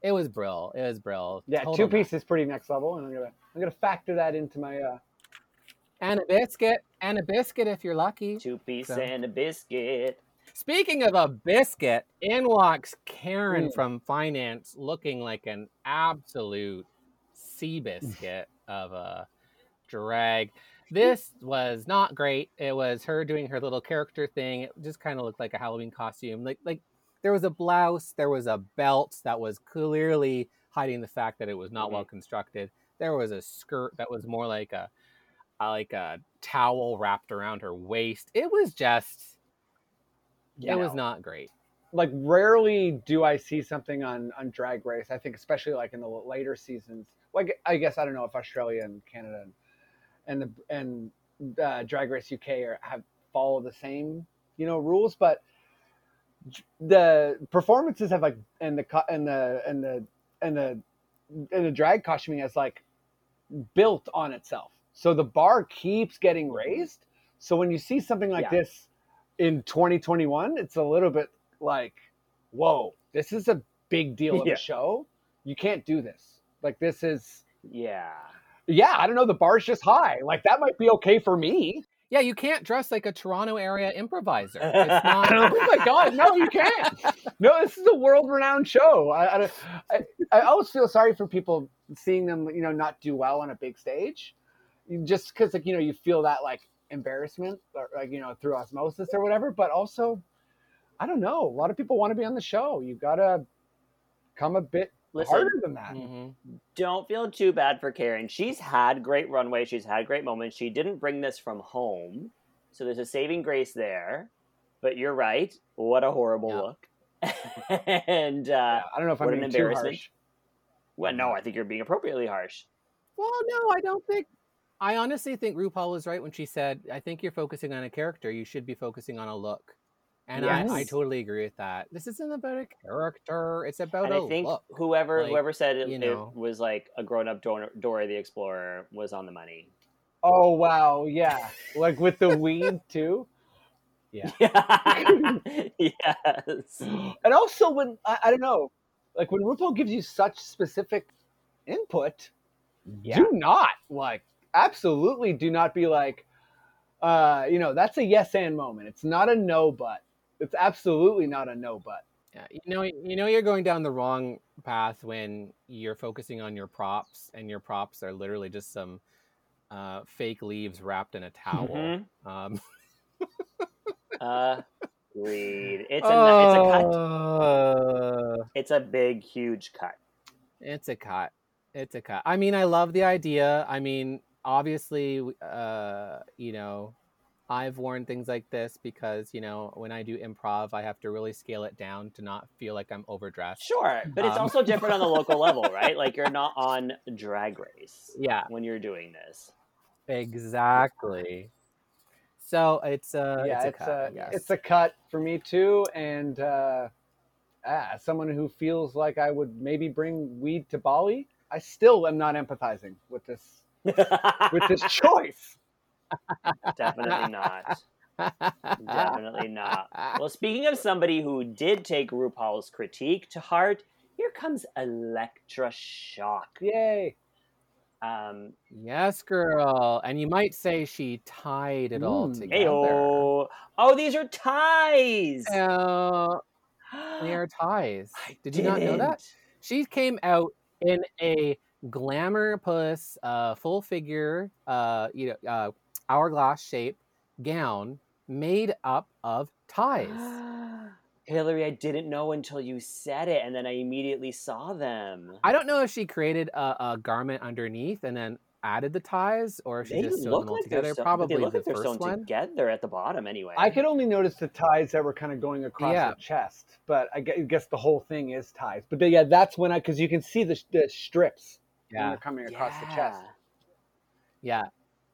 it was brill. It was brill. Yeah, Total two ma- piece is pretty next level, and I'm gonna I'm gonna factor that into my. uh And a biscuit. And a biscuit if you're lucky. Two piece So- and a biscuit. Speaking of a biscuit, in walks Karen Mm. from finance looking like an absolute sea biscuit of a drag. This was not great. It was her doing her little character thing. It just kind of looked like a Halloween costume. Like like there was a blouse, there was a belt that was clearly hiding the fact that it was not Mhm. well constructed. There was a skirt that was more like a like a towel wrapped around her waist. It was just It was not great. like rarely do I see something on on Drag Race. I think especially like in the later seasons. Like I guess I don't know if Australia and Canada and and the and uh, Drag Race UK are, have follow the same you know rules, but the performances have like and the and the and the and the and the drag costuming has like built on itself. So the bar keeps getting raised. So when you see something like Yeah. this in 2021, it's a little bit like, whoa, this is a big deal of Yeah. a show. You can't do this. Like this is Yeah. yeah, I don't know, the bar's just high. Like that might be okay for me. Yeah, you can't dress like a Toronto area improviser. It's not. oh my god, no, you can't. No, this is a world-renowned show. I, I, I, I always feel sorry for people seeing them, you know, not do well on a big stage, just because, like, you know, you feel that like embarrassment, or like, you know, through osmosis or whatever. But also, I don't know. A lot of people want to be on the show. You gotta come a bit Listen, harder than that. Mhm. don't feel too bad for Karen. She's had great runway. She's had great moments. She didn't bring this from home, so there's a saving grace there. But you're right. What a horrible Yeah. look. and uh, Yeah, I don't know if I'm what an being too harsh. well, no, I think you're being appropriately harsh. Well, no, I don't think. I honestly think RuPaul was right when she said, "I think you're focusing on a character. You should be focusing on a look." And I, I totally agree with that. This isn't about a character; it's about and a I think look. whoever Like, whoever said it, you it know. was like a grown up Dora, Dora the Explorer was on the money. Oh wow, yeah, like with the weed too. Yeah. yes. And also when I, I don't know, like when RuPaul gives you such specific input, Yeah. do not like absolutely do not be like, uh, you know, that's a yes and moment. It's not a no but. It's absolutely not a no but. Yeah, you know, you know, you're going down the wrong path when you're focusing on your props, and your props are literally just some uh, fake leaves wrapped in a towel. Mhm. Um, Agreed. It's a it's a cut. uh, It's a big, huge cut. It's a cut. It's a cut. I mean, I love the idea. I mean, obviously, uh, you know, I've worn things like this because you know when I do improv, I have to really scale it down to not feel like I'm overdressed. Sure, but it's Um. also different on the local level, right? Like you're not on Drag Race Yeah, when you're doing this. exactly. So it's uh, yeah, it's a it's cut. a I guess. it's a cut for me too. And uh, ah, someone who feels like I would maybe bring weed to Bali, I still am not empathizing with this with this choice. Definitely not. Definitely not. Well, speaking of somebody who did take RuPaul's critique to heart, here comes Elektra Shock. Yay! Um, Yes, girl. And you might say she tied it all Mm. together. Ayo. Oh, these are ties. Uh, they are ties. I Did you not know that? She came out in a glamour plus uh, full figure, uh, you know, uh, hourglass shape gown made up of ties. Hillary, I didn't know until you said it, and then I immediately saw them. I don't know if she created a, a garment underneath and then added the ties, or if she They just sewed them all like together. they're sewn, but Probably they look the like they're first sewn one. together at the bottom, anyway. I could only notice the ties that were kind of going across Yeah. the chest, but I guess the whole thing is ties. But then, yeah, that's when I because you can see the, the strips when Yeah. they're coming across the chest. Yeah,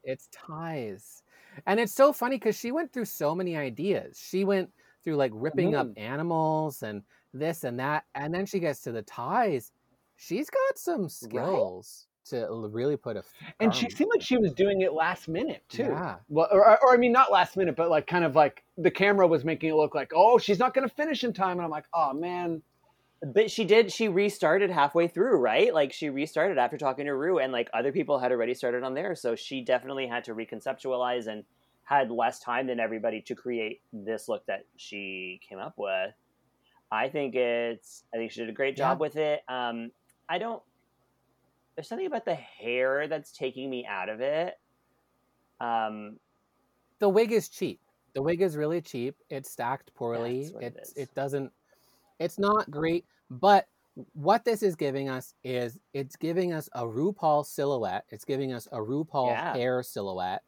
it's ties. And it's so funny because she went through so many ideas. She went through like ripping up Mhm. animals and this and that. And then she gets to the ties. She's got some skills to really put a. And she seemed like she was doing it last minute too. Yeah. Well, or, or, or I mean, not last minute, but like kind of like the camera was making it look like, oh, she's not going to finish in time, and I'm like, oh man, But she did. She restarted halfway through, right? Like she restarted after talking to Ru, and like other people had already started on there, so she definitely had to reconceptualize and had less time than everybody to create this look that she came up with. I think it's. I think she did a great job Yeah. with it. Um, I don't. There's something about the hair that's taking me out of it. Um, The wig is cheap. The wig is really cheap. It's stacked poorly. It it doesn't. It's not great. But what this is giving us is it's giving us a RuPaul silhouette. It's giving us a RuPaul Yeah. hair silhouette,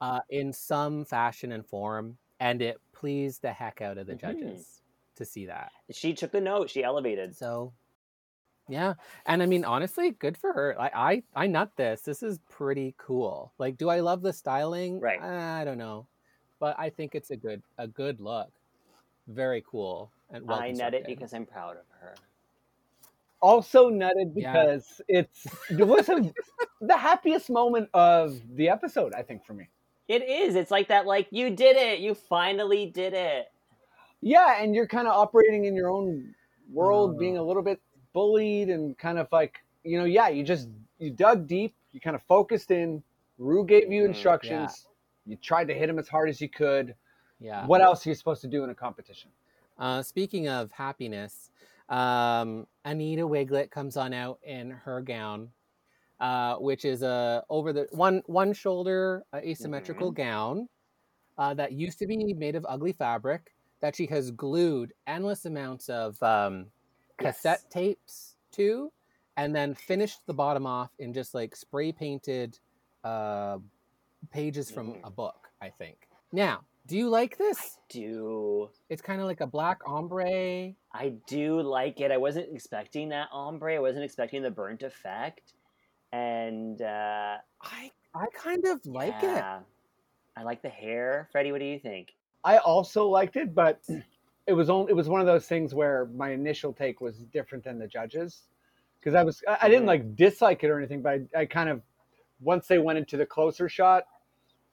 uh, in some fashion and form, and it pleased the heck out of the Mhm. judges to see that. she took the note. She elevated. So, yeah, and I mean, honestly, good for her. Like, I, I nut this. This is pretty cool. Like, do I love the styling? Right. I don't know, but I think it's a good, a good look. Very cool and well I nut it constructed. because I'm proud of her. also nutted Yeah. because it's it was a, the happiest moment of the episode, I think, for me. It is. It's like that. Like you did it. You finally did it. Yeah, and you're kind of operating in your own world, Oh. being a little bit bullied and kind of like, you know, yeah, you just you dug deep, you kind of focused in. Ru gave you Mhm, instructions. You tried to hit him as hard as you could. Yeah. What else are you supposed to do in a competition? Uh, speaking of happiness, um, Anita Wigl'it comes on out in her gown, uh, which is a over the one one shoulder uh, asymmetrical gown uh, that used to be made of ugly fabric that she has glued endless amounts of um, cassette Yes. tapes to, and then finished the bottom off in just like spray painted uh, pages from Mhm. a book. I think. Now, do you like this? Do It's kind of like a black ombre. I do like it? I wasn't expecting that ombre. I wasn't expecting the burnt effect, and uh, I I kind of like it. I like the hair. Freddie, what do you think? I also liked it, but it was only it was one of those things where my initial take was different than the judges because I was I, I didn't Mhm. like dislike it or anything, but I, I kind of once they went into the closer shot,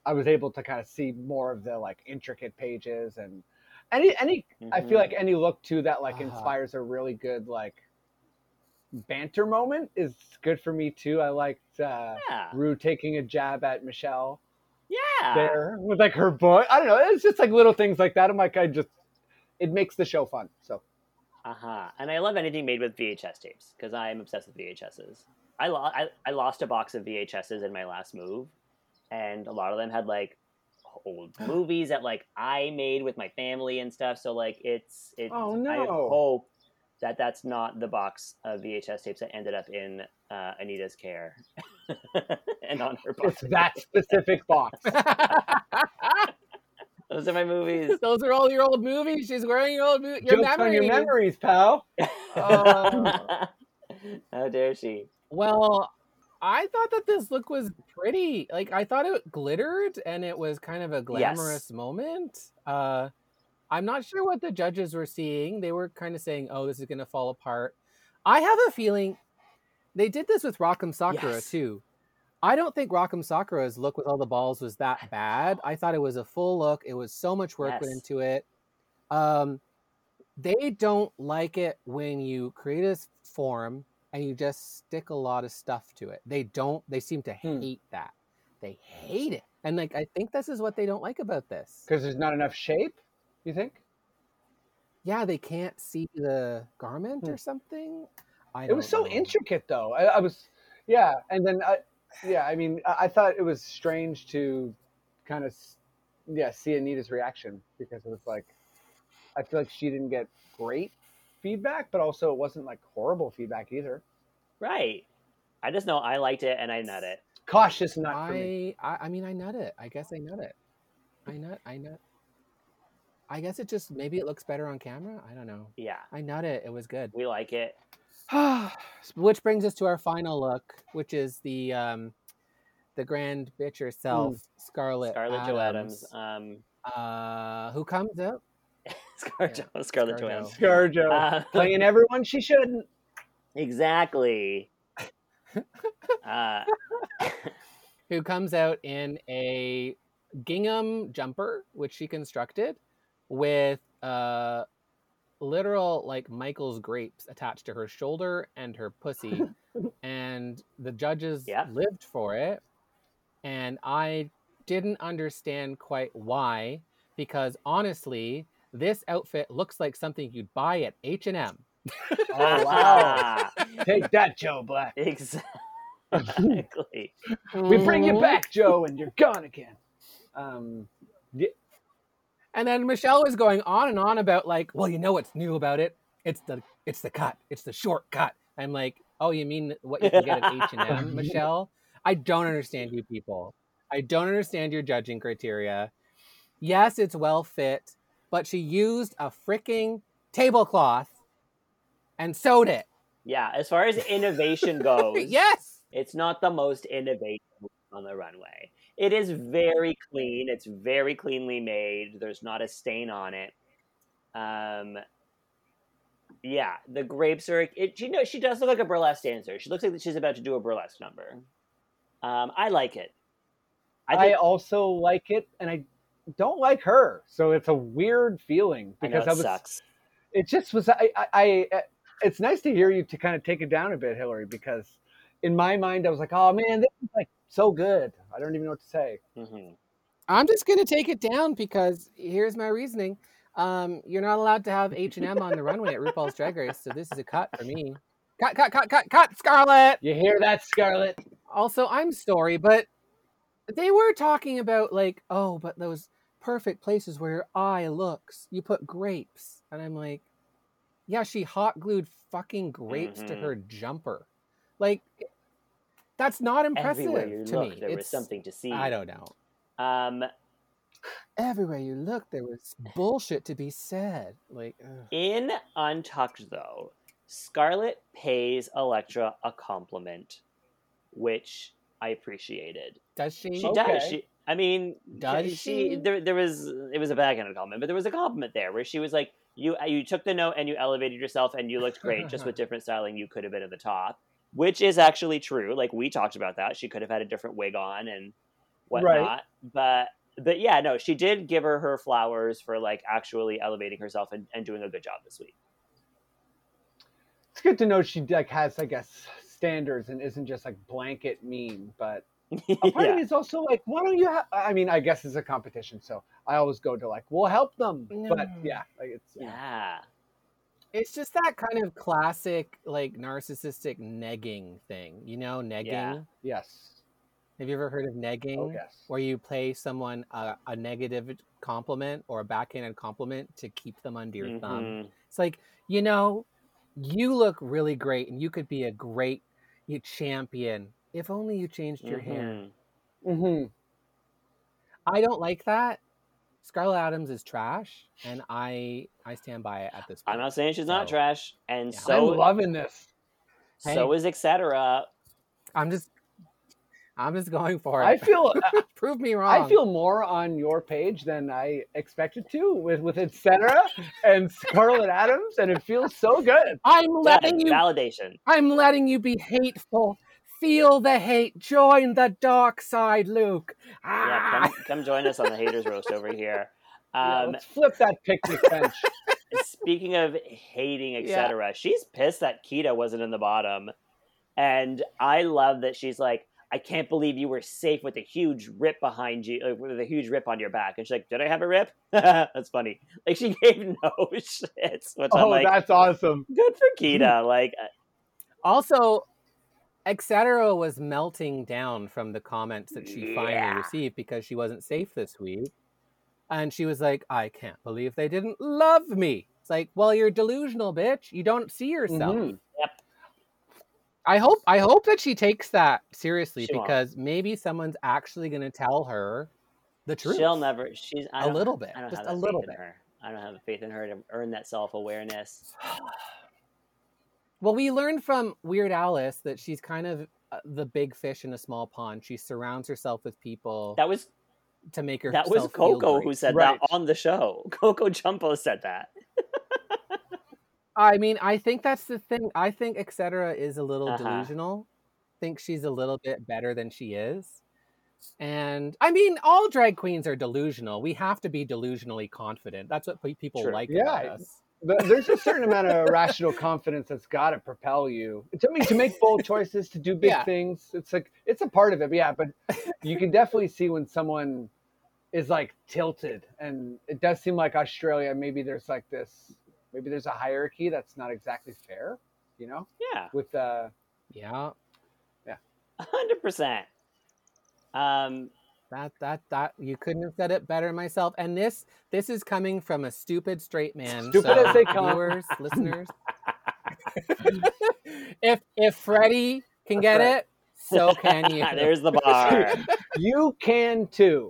I was able to kind of see more of the like intricate pages and any any I feel Mhm. like any look to that like Uh-huh. inspires a really good like banter moment is good for me too. I liked uh, yeah, Ru taking a jab at Michelle yeah. there with like her book. I don't know. It's just like little things like that. I'm like, I just, it makes the show fun. So Uh huh. And I love anything made with VHS tapes because I'm obsessed with VHSs. I, lo- I I lost a box of VHSs in my last move, and a lot of them had like old movies that like I made with my family and stuff. So like it's it's. Oh, I no. hope that that's not the box of VHS tapes that ended up in uh, Anita's care and on her box. it's that specific box. Those are my movies. Those are all your old movies. She's wearing your old mo- your Jokes on your memories. memories, pal. Oh. How dare she? Well, I thought that this look was pretty. Like I thought it glittered and it was kind of a glamorous moment. Uh I'm not sure what the judges were seeing. They were kind of saying, "Oh, this is going to fall apart." I have a feeling they did this with Rock M. Sakura Yes. too. I don't think Rock M. Sakura's look with all the balls was that bad. I thought it was a full look. It was so much work went Yes. into it. Um, they don't like it when you create a form and you just stick a lot of stuff to it. They don't. They seem to Hmm. hate that. They hate it, and like I think this is what they don't like about this. Because there's not enough shape, you think? Yeah, they can't see the garment Hmm. or something. I It was so know. intricate, though. I, I was, yeah. And then, I, yeah, I mean, I, I thought it was strange to kind of, yeah, see Anita's reaction because it was like, I feel like she didn't get great feedback, but also it wasn't like horrible feedback either. Right. I just know I liked it and I nut it. Cautious nut for me. I, I I mean I nut it. I guess I nut it. I nut I nut. I guess it just maybe it looks better on camera. I don't know. Yeah, I nut it. It was good. we like it. which brings us to our final look, which is the um the grand bitch herself, Scarlett, Scarlett Jo Adams. Um, uh, who comes out. Scarlett Yeah, Jo- Scarlett Scarjo. Johansson. Scarjo Uh, playing everyone she shouldn't. exactly. Uh, who comes out in a gingham jumper, which she constructed with uh, literal like Michael's grapes attached to her shoulder and her pussy. and the judges Yeah. lived for it. And I didn't understand quite why, because honestly, this outfit looks like something you'd buy at H&M. Oh, wow. Take that, Joe Black. exactly. We bring you Mhm. back, Joe, and you're gone again. Um, And then Michelle was going on and on about like, well, you know what's new about it? It's the it's the cut. It's the short cut. I'm like, oh, you mean what you can get at H and M, Michelle? I don't understand you people. I don't understand your judging criteria. Yes, it's well fit, but she used a freaking tablecloth and sewed it. Yeah, as far as innovation goes, yes. it's not the most innovative on the runway. It is very clean. It's very cleanly made. There's not a stain on it. Um, yeah, the grapes are. It, you know, she does look like a burlesque dancer. She looks like she's about to do a burlesque number. Um, I like it. I I, also like it, and I don't like her. So it's a weird feeling I know because it I, was. sucks. It just was. I, I, I. It's nice to hear you to kind of take it down a bit, Hillary, because in my mind I was like, oh man, this is like so good. I don't even know what to say. hmm I'm just gonna take it down because here's my reasoning. Um, you're not allowed to have H and M on the runway at RuPaul's Drag Race, so this is a cut for me. Cut, cut, cut, cut, cut, Scarlet. You hear that, Scarlet? Also, I'm sorry, but they were talking about like, oh, but those perfect places where your eye looks, you put grapes, and I'm like, yeah, she hot glued fucking grapes to Mhm. her jumper, like. That's not impressive Everywhere you to look, me. there was something to see. I don't know. Um, everywhere you look, there was bullshit to be said. Like, ugh. In Untucked, though, Scarlet pays Elektra a compliment, which I appreciated. does she? She Okay. does. She, I mean, Does she, she? there, there was it was a backhanded compliment, but there was a compliment there where she was like, "You uh, you took the note and you elevated yourself and you looked great. just with different styling, you could have been at the top." Which is actually true. Like we talked about that. She could have had a different wig on and whatnot. But but yeah, no, she did give her her flowers for like actually elevating herself and, and doing a good job this week. It's good to know she like has, I guess, standards and isn't just like blanket mean. But a part of yeah. me is also like, why don't you? Ha-? I mean, I guess it's a competition, so I always go to like, we'll help them. But yeah, like it's you know, yeah. It's just that kind of classic, like narcissistic negging thing. You know, negging. Yeah. yes, Have you ever heard of negging? oh yes, Where you pay someone a, a negative compliment or a backhanded compliment to keep them under your thumb. Mhm. It's like, you know, you look really great and you could be a great you champion if only you changed your hair. Mhm. hmm I don't like that. Scarlet Adore is trash, and I I stand by it at this point. I'm not saying she's not So, trash, and yeah. so I'm loving this. so is Etcetera I'm just I'm just going for it. I feel prove me wrong. I feel more on your page than I expected to with with Etcetera and Scarlet Adore, and it feels so good. I'm letting Yes, you validation. I'm letting you be hateful. Feel the hate. Join the dark side, Luke. Yeah, Ah! come, come join us on the haters roast over here. Yeah, Um, let's flip that picnic bench. speaking of hating, Yeah. Etcetera, she's pissed that Kita wasn't in the bottom, and I love that she's like, "I can't believe you were safe with a huge rip behind you, uh, with a huge rip on your back." And she's like, "Did I have a rip?" That's funny. Like she gave no shits, which I'm oh, like, that's awesome. good for Kita. Like, uh, Also, Etcetera was melting down from the comments that she finally Yeah. received because she wasn't safe this week. And she was like, I can't believe they didn't love me. It's like, well, you're delusional, bitch. You don't see yourself. Mhm. I hope I hope that she takes that seriously She won't. because maybe someone's actually going to tell her the truth. she'll never. She's I A little bit, I don't just have a little faith in bit. her. I don't have faith in her to earn that self awareness. Well, we learned from Weird Alice that she's kind of uh, the big fish in a small pond. She surrounds herself with people That was to make her. that was Coco who said Right. that on the show. Coco Jumbo said that. I mean, I think that's the thing. I think Etcetera is a little Uh-huh. delusional. Think she's a little bit better than she is. And I mean, all drag queens are delusional. We have to be delusionally confident. That's what people True. like Yeah, about us. But there's a certain amount of irrational confidence that's got to propel you. To me, to make bold choices, to do big Yeah. things. It's like it's a part of it. But yeah, but you can definitely see when someone is like tilted, and it does seem like Australia. Maybe there's like this. Maybe there's a hierarchy that's not exactly fair. You know, Yeah, with uh, Yeah, Yeah. hundred percent. Um, that that that you couldn't have said it better myself. And this this is coming from a stupid straight man. Stupid so as they come. Viewers, listeners. if if Freddie can get right. it, so can you. There's the bar. you can too.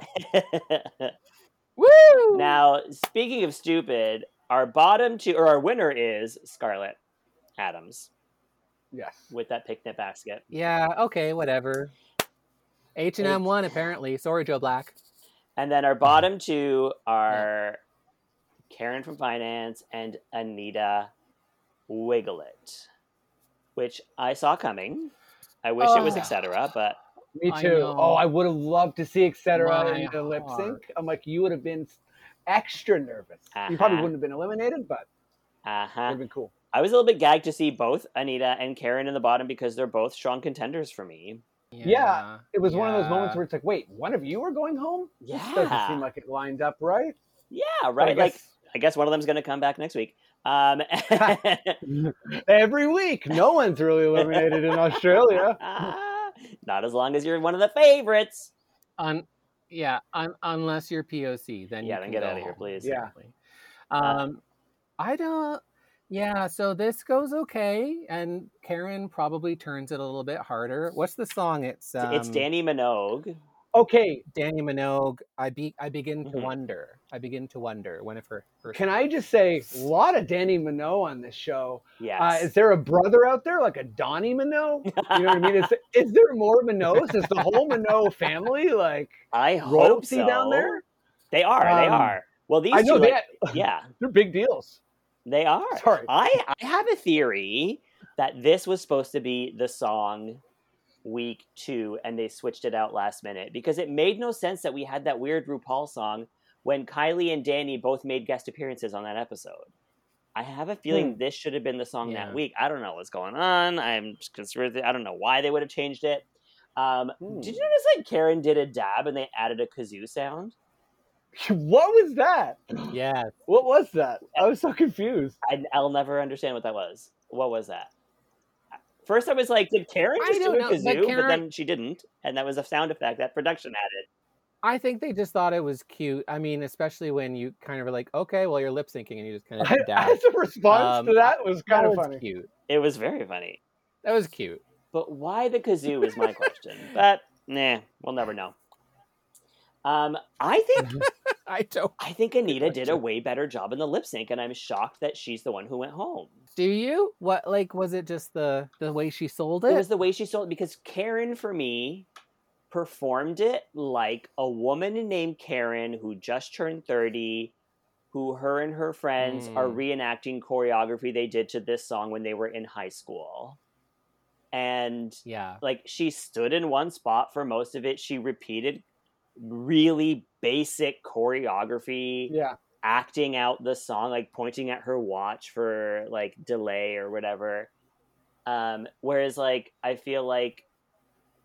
Woo! now, speaking of stupid, our bottom two or our winner is Scarlet Adore Yes. with that picnic basket, Yeah, okay, whatever. H and M one apparently. Sorry, Joe Black. and then our bottom two are Karen from finance and Anita Wigl'it, which I saw coming. I wish it was Oh. Etcetera But Me too. know. Oh, I would have loved to see Etcetera My in the lip sync. I'm like, you would have been extra nervous. You probably Uh-huh. wouldn't have been eliminated, but uh would huh. have been cool. I was a little bit gagged to see both Anita and Karen in the bottom because they're both strong contenders for me. Yeah, It was one of those moments where it's like, wait, one of you are going home? This Yeah. doesn't seem like it lined up right. Yeah, But I right. Like guess I guess one of them's going to come back next week. Um, every week, no one's really eliminated in Australia. not as long as you're one of the favorites. Un- yeah, un- unless you're POC, then Yeah, you then can get go outta here, home, please. Yeah. exactly. Um, I don't. Yeah, so this goes okay, and Karen probably turns it a little bit harder. What's the song? It's um, it's Dannii Minogue. Okay, Dannii Minogue, I be I begin to Mhm. wonder. I begin to wonder one of her can I just say a lot of Dannii Minogue on this show. Yes. Uh, is there a brother out there like a Donnie Minogue? You know what I mean? Is, is there more Minogues? Is the whole Minogue family like I hope so. down there? They are. they Um, are. Well, these I know two, like, that yeah, they're big deals. they are. Sorry. I I have a theory that this was supposed to be the song week two, and they switched it out last minute because it made no sense that we had that weird RuPaul song when Kylie and Dannii both made guest appearances on that episode. I have a feeling this should have been the song Yeah. that week. I don't know what's going on. I'm just concerned. I don't know why they would have changed it. Um, Hmm. Did you notice like Karen did a dab and they added a kazoo sound? What was that? Yeah, What was that? I was so confused. I, I'll never understand what that was. What was that? First, I was like, did Karen just do don't a know, but kazoo? But, Karen- then she didn't, and that was a sound effect that production added. I think they just thought it was cute. I mean, especially when you kind of were like, okay, well, you're lip syncing and you just kind of dab. As a response Um, to that was kind that of was funny. cute. It was very funny. That was cute. But why the kazoo is my question. But nah, we'll never know. Um, I think I don't. I think Anita did a way better job in the lip sync, and I'm shocked that she's the one who went home. Do you? What like was it just the the way she sold it? It was the way she sold it because Karen, for me, performed it like a woman named Karen who just turned 30, who her and her friends are Mm. reenacting choreography they did to this song when they were in high school. And yeah. like she stood in one spot for most of it. She repeated really basic choreography Yeah. acting out the song, like pointing at her watch for like delay or whatever. Um, whereas like I feel like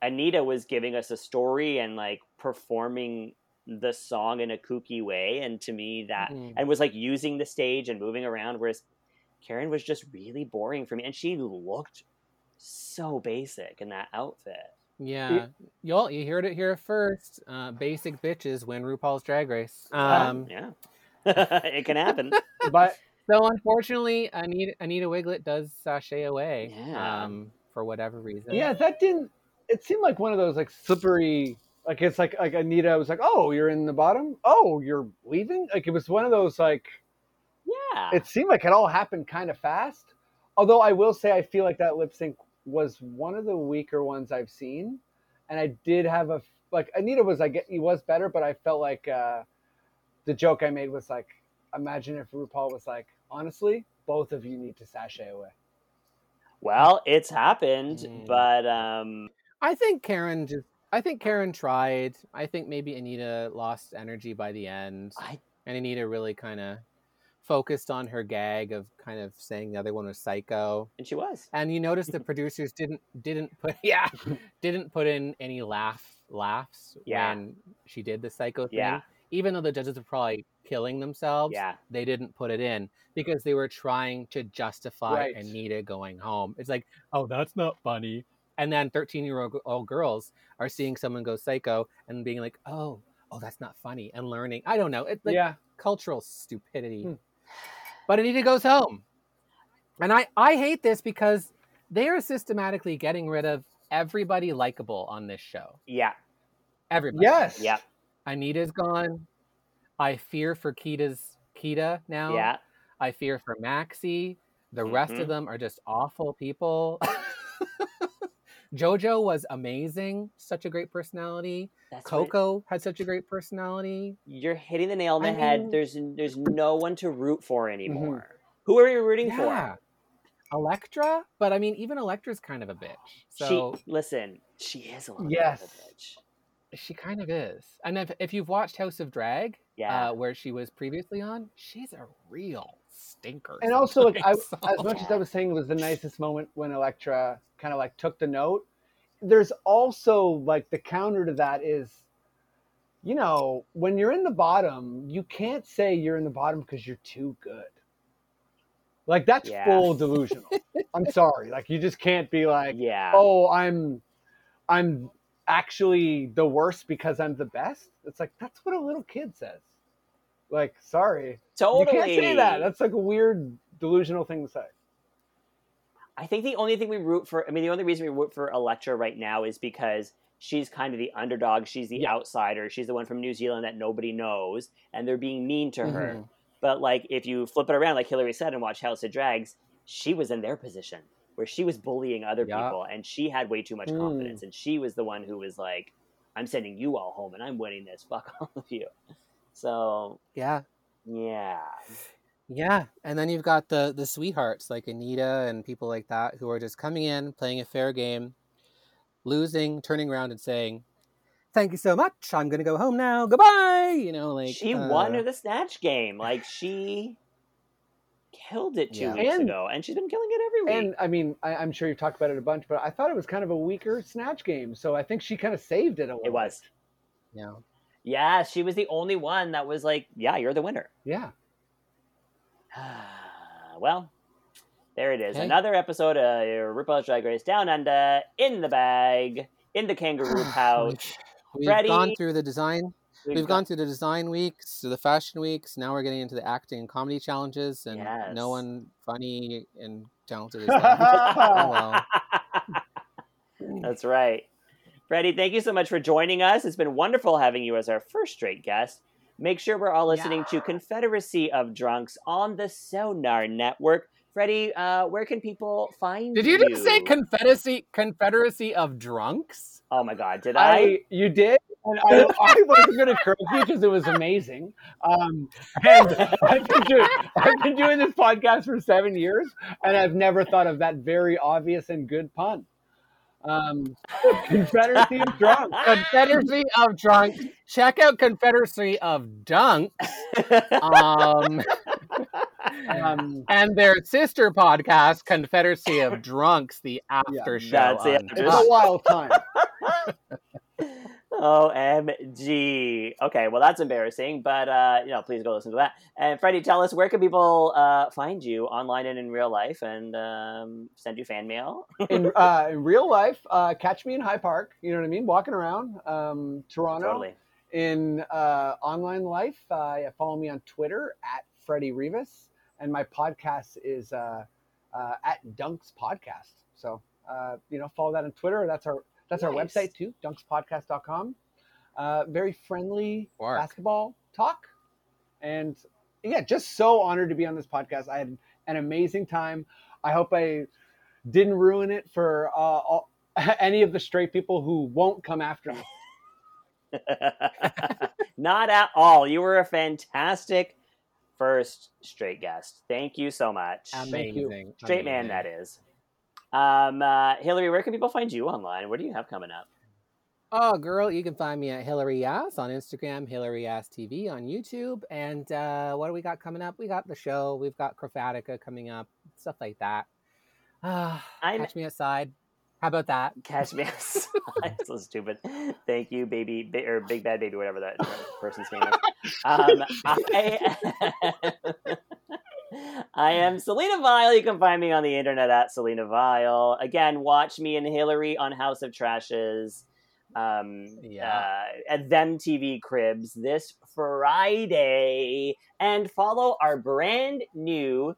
Anita was giving us a story and like performing the song in a kooky way, and to me that Mhm. and was like using the stage and moving around, whereas Karen was just really boring for me, and she looked so basic in that outfit. Yeah, y'all, you heard it here first. Uh, basic bitches win RuPaul's Drag Race. Uh, Um, yeah, it can happen. But so unfortunately, Anita Anita Wigl'it does sashay away. Yeah. Um, for whatever reason. yeah, that didn't. It seemed like one of those like slippery. Like it's like like Anita was like, "Oh, you're in the bottom. Oh, you're leaving." Like it was one of those like. Yeah, It seemed like it all happened kind of fast. Although I will say, I feel like that lip sync was one of the weaker ones I've seen, and I did have a like Anita was I get he was better, but I felt like uh, the joke I made was like, imagine if RuPaul was like, honestly, both of you need to sashay away. well, it's happened, Mm. but um, I think Karen just. I think Karen tried. I think maybe Anita lost energy by the end, I and Anita really kind of focused on her gag of kind of saying the other one was psycho. and she was. And you notice the producers didn't didn't put yeah didn't put in any laugh laughs Yeah. when she did the psycho thing. Yeah. Even though the judges were probably killing themselves, Yeah, they didn't put it in because they were trying to justify Right. Anita going home. It's like, oh, that's not funny. And then 13 year old girls are seeing someone go psycho and being like, oh, oh, that's not funny, and learning. I don't know. It's like yeah, cultural stupidity. Hmm. But Anita goes home. And I, I hate this because they are systematically getting rid of everybody likable on this show. yeah, Everybody. yes, yeah, Anita's gone. I fear for Kita's Kita now. yeah. I fear for Maxi. The rest Mhm. of them are just awful people. Jojo was amazing, such a great personality. That's what- Coco had such a great personality. you're hitting the nail on the I head. mean- There's there's no one to root for anymore. Who are you rooting Yeah. Elektra, but I mean, even Elektra's kind of a bitch. So she listen. She is a little Yes. bit of a bitch. she, kind of is. And if, if you've watched House of Drag, Yeah, uh, where she was previously on, she's a real stinker. and also like I, sometimes. as much as I was saying it was the nicest moment when Elektra kind of like took the note, there's also like the counter to that is, you know, when you're in the bottom, you can't say you're in the bottom because you're too good. Like that's Yeah. full delusional. I'm sorry, like you just can't be like, yeah. oh, I'm, I'm actually the worst because I'm the best. It's like that's what a little kid says. Like, sorry, totally. you can't say that. That's like a weird delusional thing to say. I think the only thing we root for, I mean, the only reason we root for Elektra right now is because she's kind of the underdog. She's the Yeah. outsider. She's the one from New Zealand that nobody knows, and they're being mean to her. Mhm. But like, if you flip it around, like Hillary said, and watch House of Drags, she was in their position where she was bullying other Yeah. people, and she had way too much Mm. confidence, and she was the one who was like, "I'm sending you all home, and I'm winning this. Fuck all of you." So Yeah. yeah, Yeah, and then you've got the the sweethearts like Anita and people like that who are just coming in, playing a fair game, losing, turning around and saying, "Thank you so much. I'm gonna go home now. Goodbye." You know, like she won uh, the snatch game. Like she killed it two Yeah. weeks And- ago, and she's been killing it every week. And I mean, I, I'm sure you've talked about it a bunch, but I thought it was kind of a weaker snatch game. So I think she kind of saved it a little. it was. Yeah. Yeah, she was the only one that was like, "Yeah, you're the winner." Yeah. well, there it is. Okay. Another episode of RuPaul's Drag Race Down Under in the bag, in the kangaroo pouch. We've gone through the design. We've We've got- gone through the design weeks, to the fashion weeks. Now we're getting into the acting and comedy challenges, and Yes. no one funny and talented is left. Oh, well. That's right. Freddie, thank you so much for joining us. It's been wonderful having you as our first straight guest. Make sure we're all listening to Confederacy of Drunks on the Sonar Network. Freddie, uh, where can people find Did you just say Confederacy Confederacy of Drunks? oh my God, did I? I you did, and I, I wasn't going to correct you because it was amazing. Um, and I've been, doing, I've been doing this podcast for seven years, and I've never thought of that very obvious and good pun. Um, Confederacy of Drunks. Confederacy of Drunks. Check out Confederacy of Dunks. Um, Um, and their sister podcast, Confederacy of Drunks, the after show. That's the on after it's a wild time. OMG. Okay, well that's embarrassing, but uh, you know, please go listen to that. And Freddie, tell us where can people uh, find you online and in real life, and um, send you fan mail. In, uh, in real life, uh, catch me in High Park. You know what I mean? Walking around um, Toronto. totally. in uh, online life, uh, yeah, follow me on Twitter at Freddie Rivas, and my podcast is uh, uh, at Dunks Podcast. So uh, you know, follow that on Twitter. That's our that's our website too, dunkspodcast.com. Uh, very friendly Work. basketball talk, and yeah, just so honored to be on this podcast. I had an amazing time. I hope I didn't ruin it for uh, all, any of the straight people who won't come after me. Not at all. You were a fantastic first straight guest. Thank you so much. Thank you. Amazing. Straight man, that is. Um, uh, Hillary, where can people find you online? What do you have coming up? Oh, girl, you can find me at Hillary Yass on Instagram, Hillary Yass TV on YouTube. And uh, what do we got coming up? We got the show. We've got Crofatica coming up, stuff like that. Uh, I'm- catch me outside. How about that? Catch me outside. so stupid. Thank you, baby, or big bad baby, whatever that person's name is. Um, I, I am Selena Vyle. You can find me on the internet at Selena Vyle. Again, watch me and Hillary on House of Trashes. Um, Yeah. uh, at them TV cribs this Friday, and follow our brand new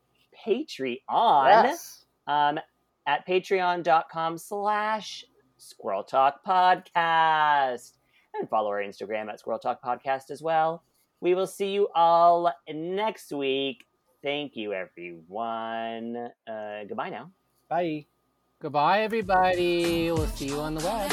Patreon Yes. um, at patreon.com slash squirrel talk podcast and follow our instagram at squirrel talk podcast as well we will see you all next week thank you everyone uh, goodbye now Bye. Goodbye, everybody. We'll see you on the web.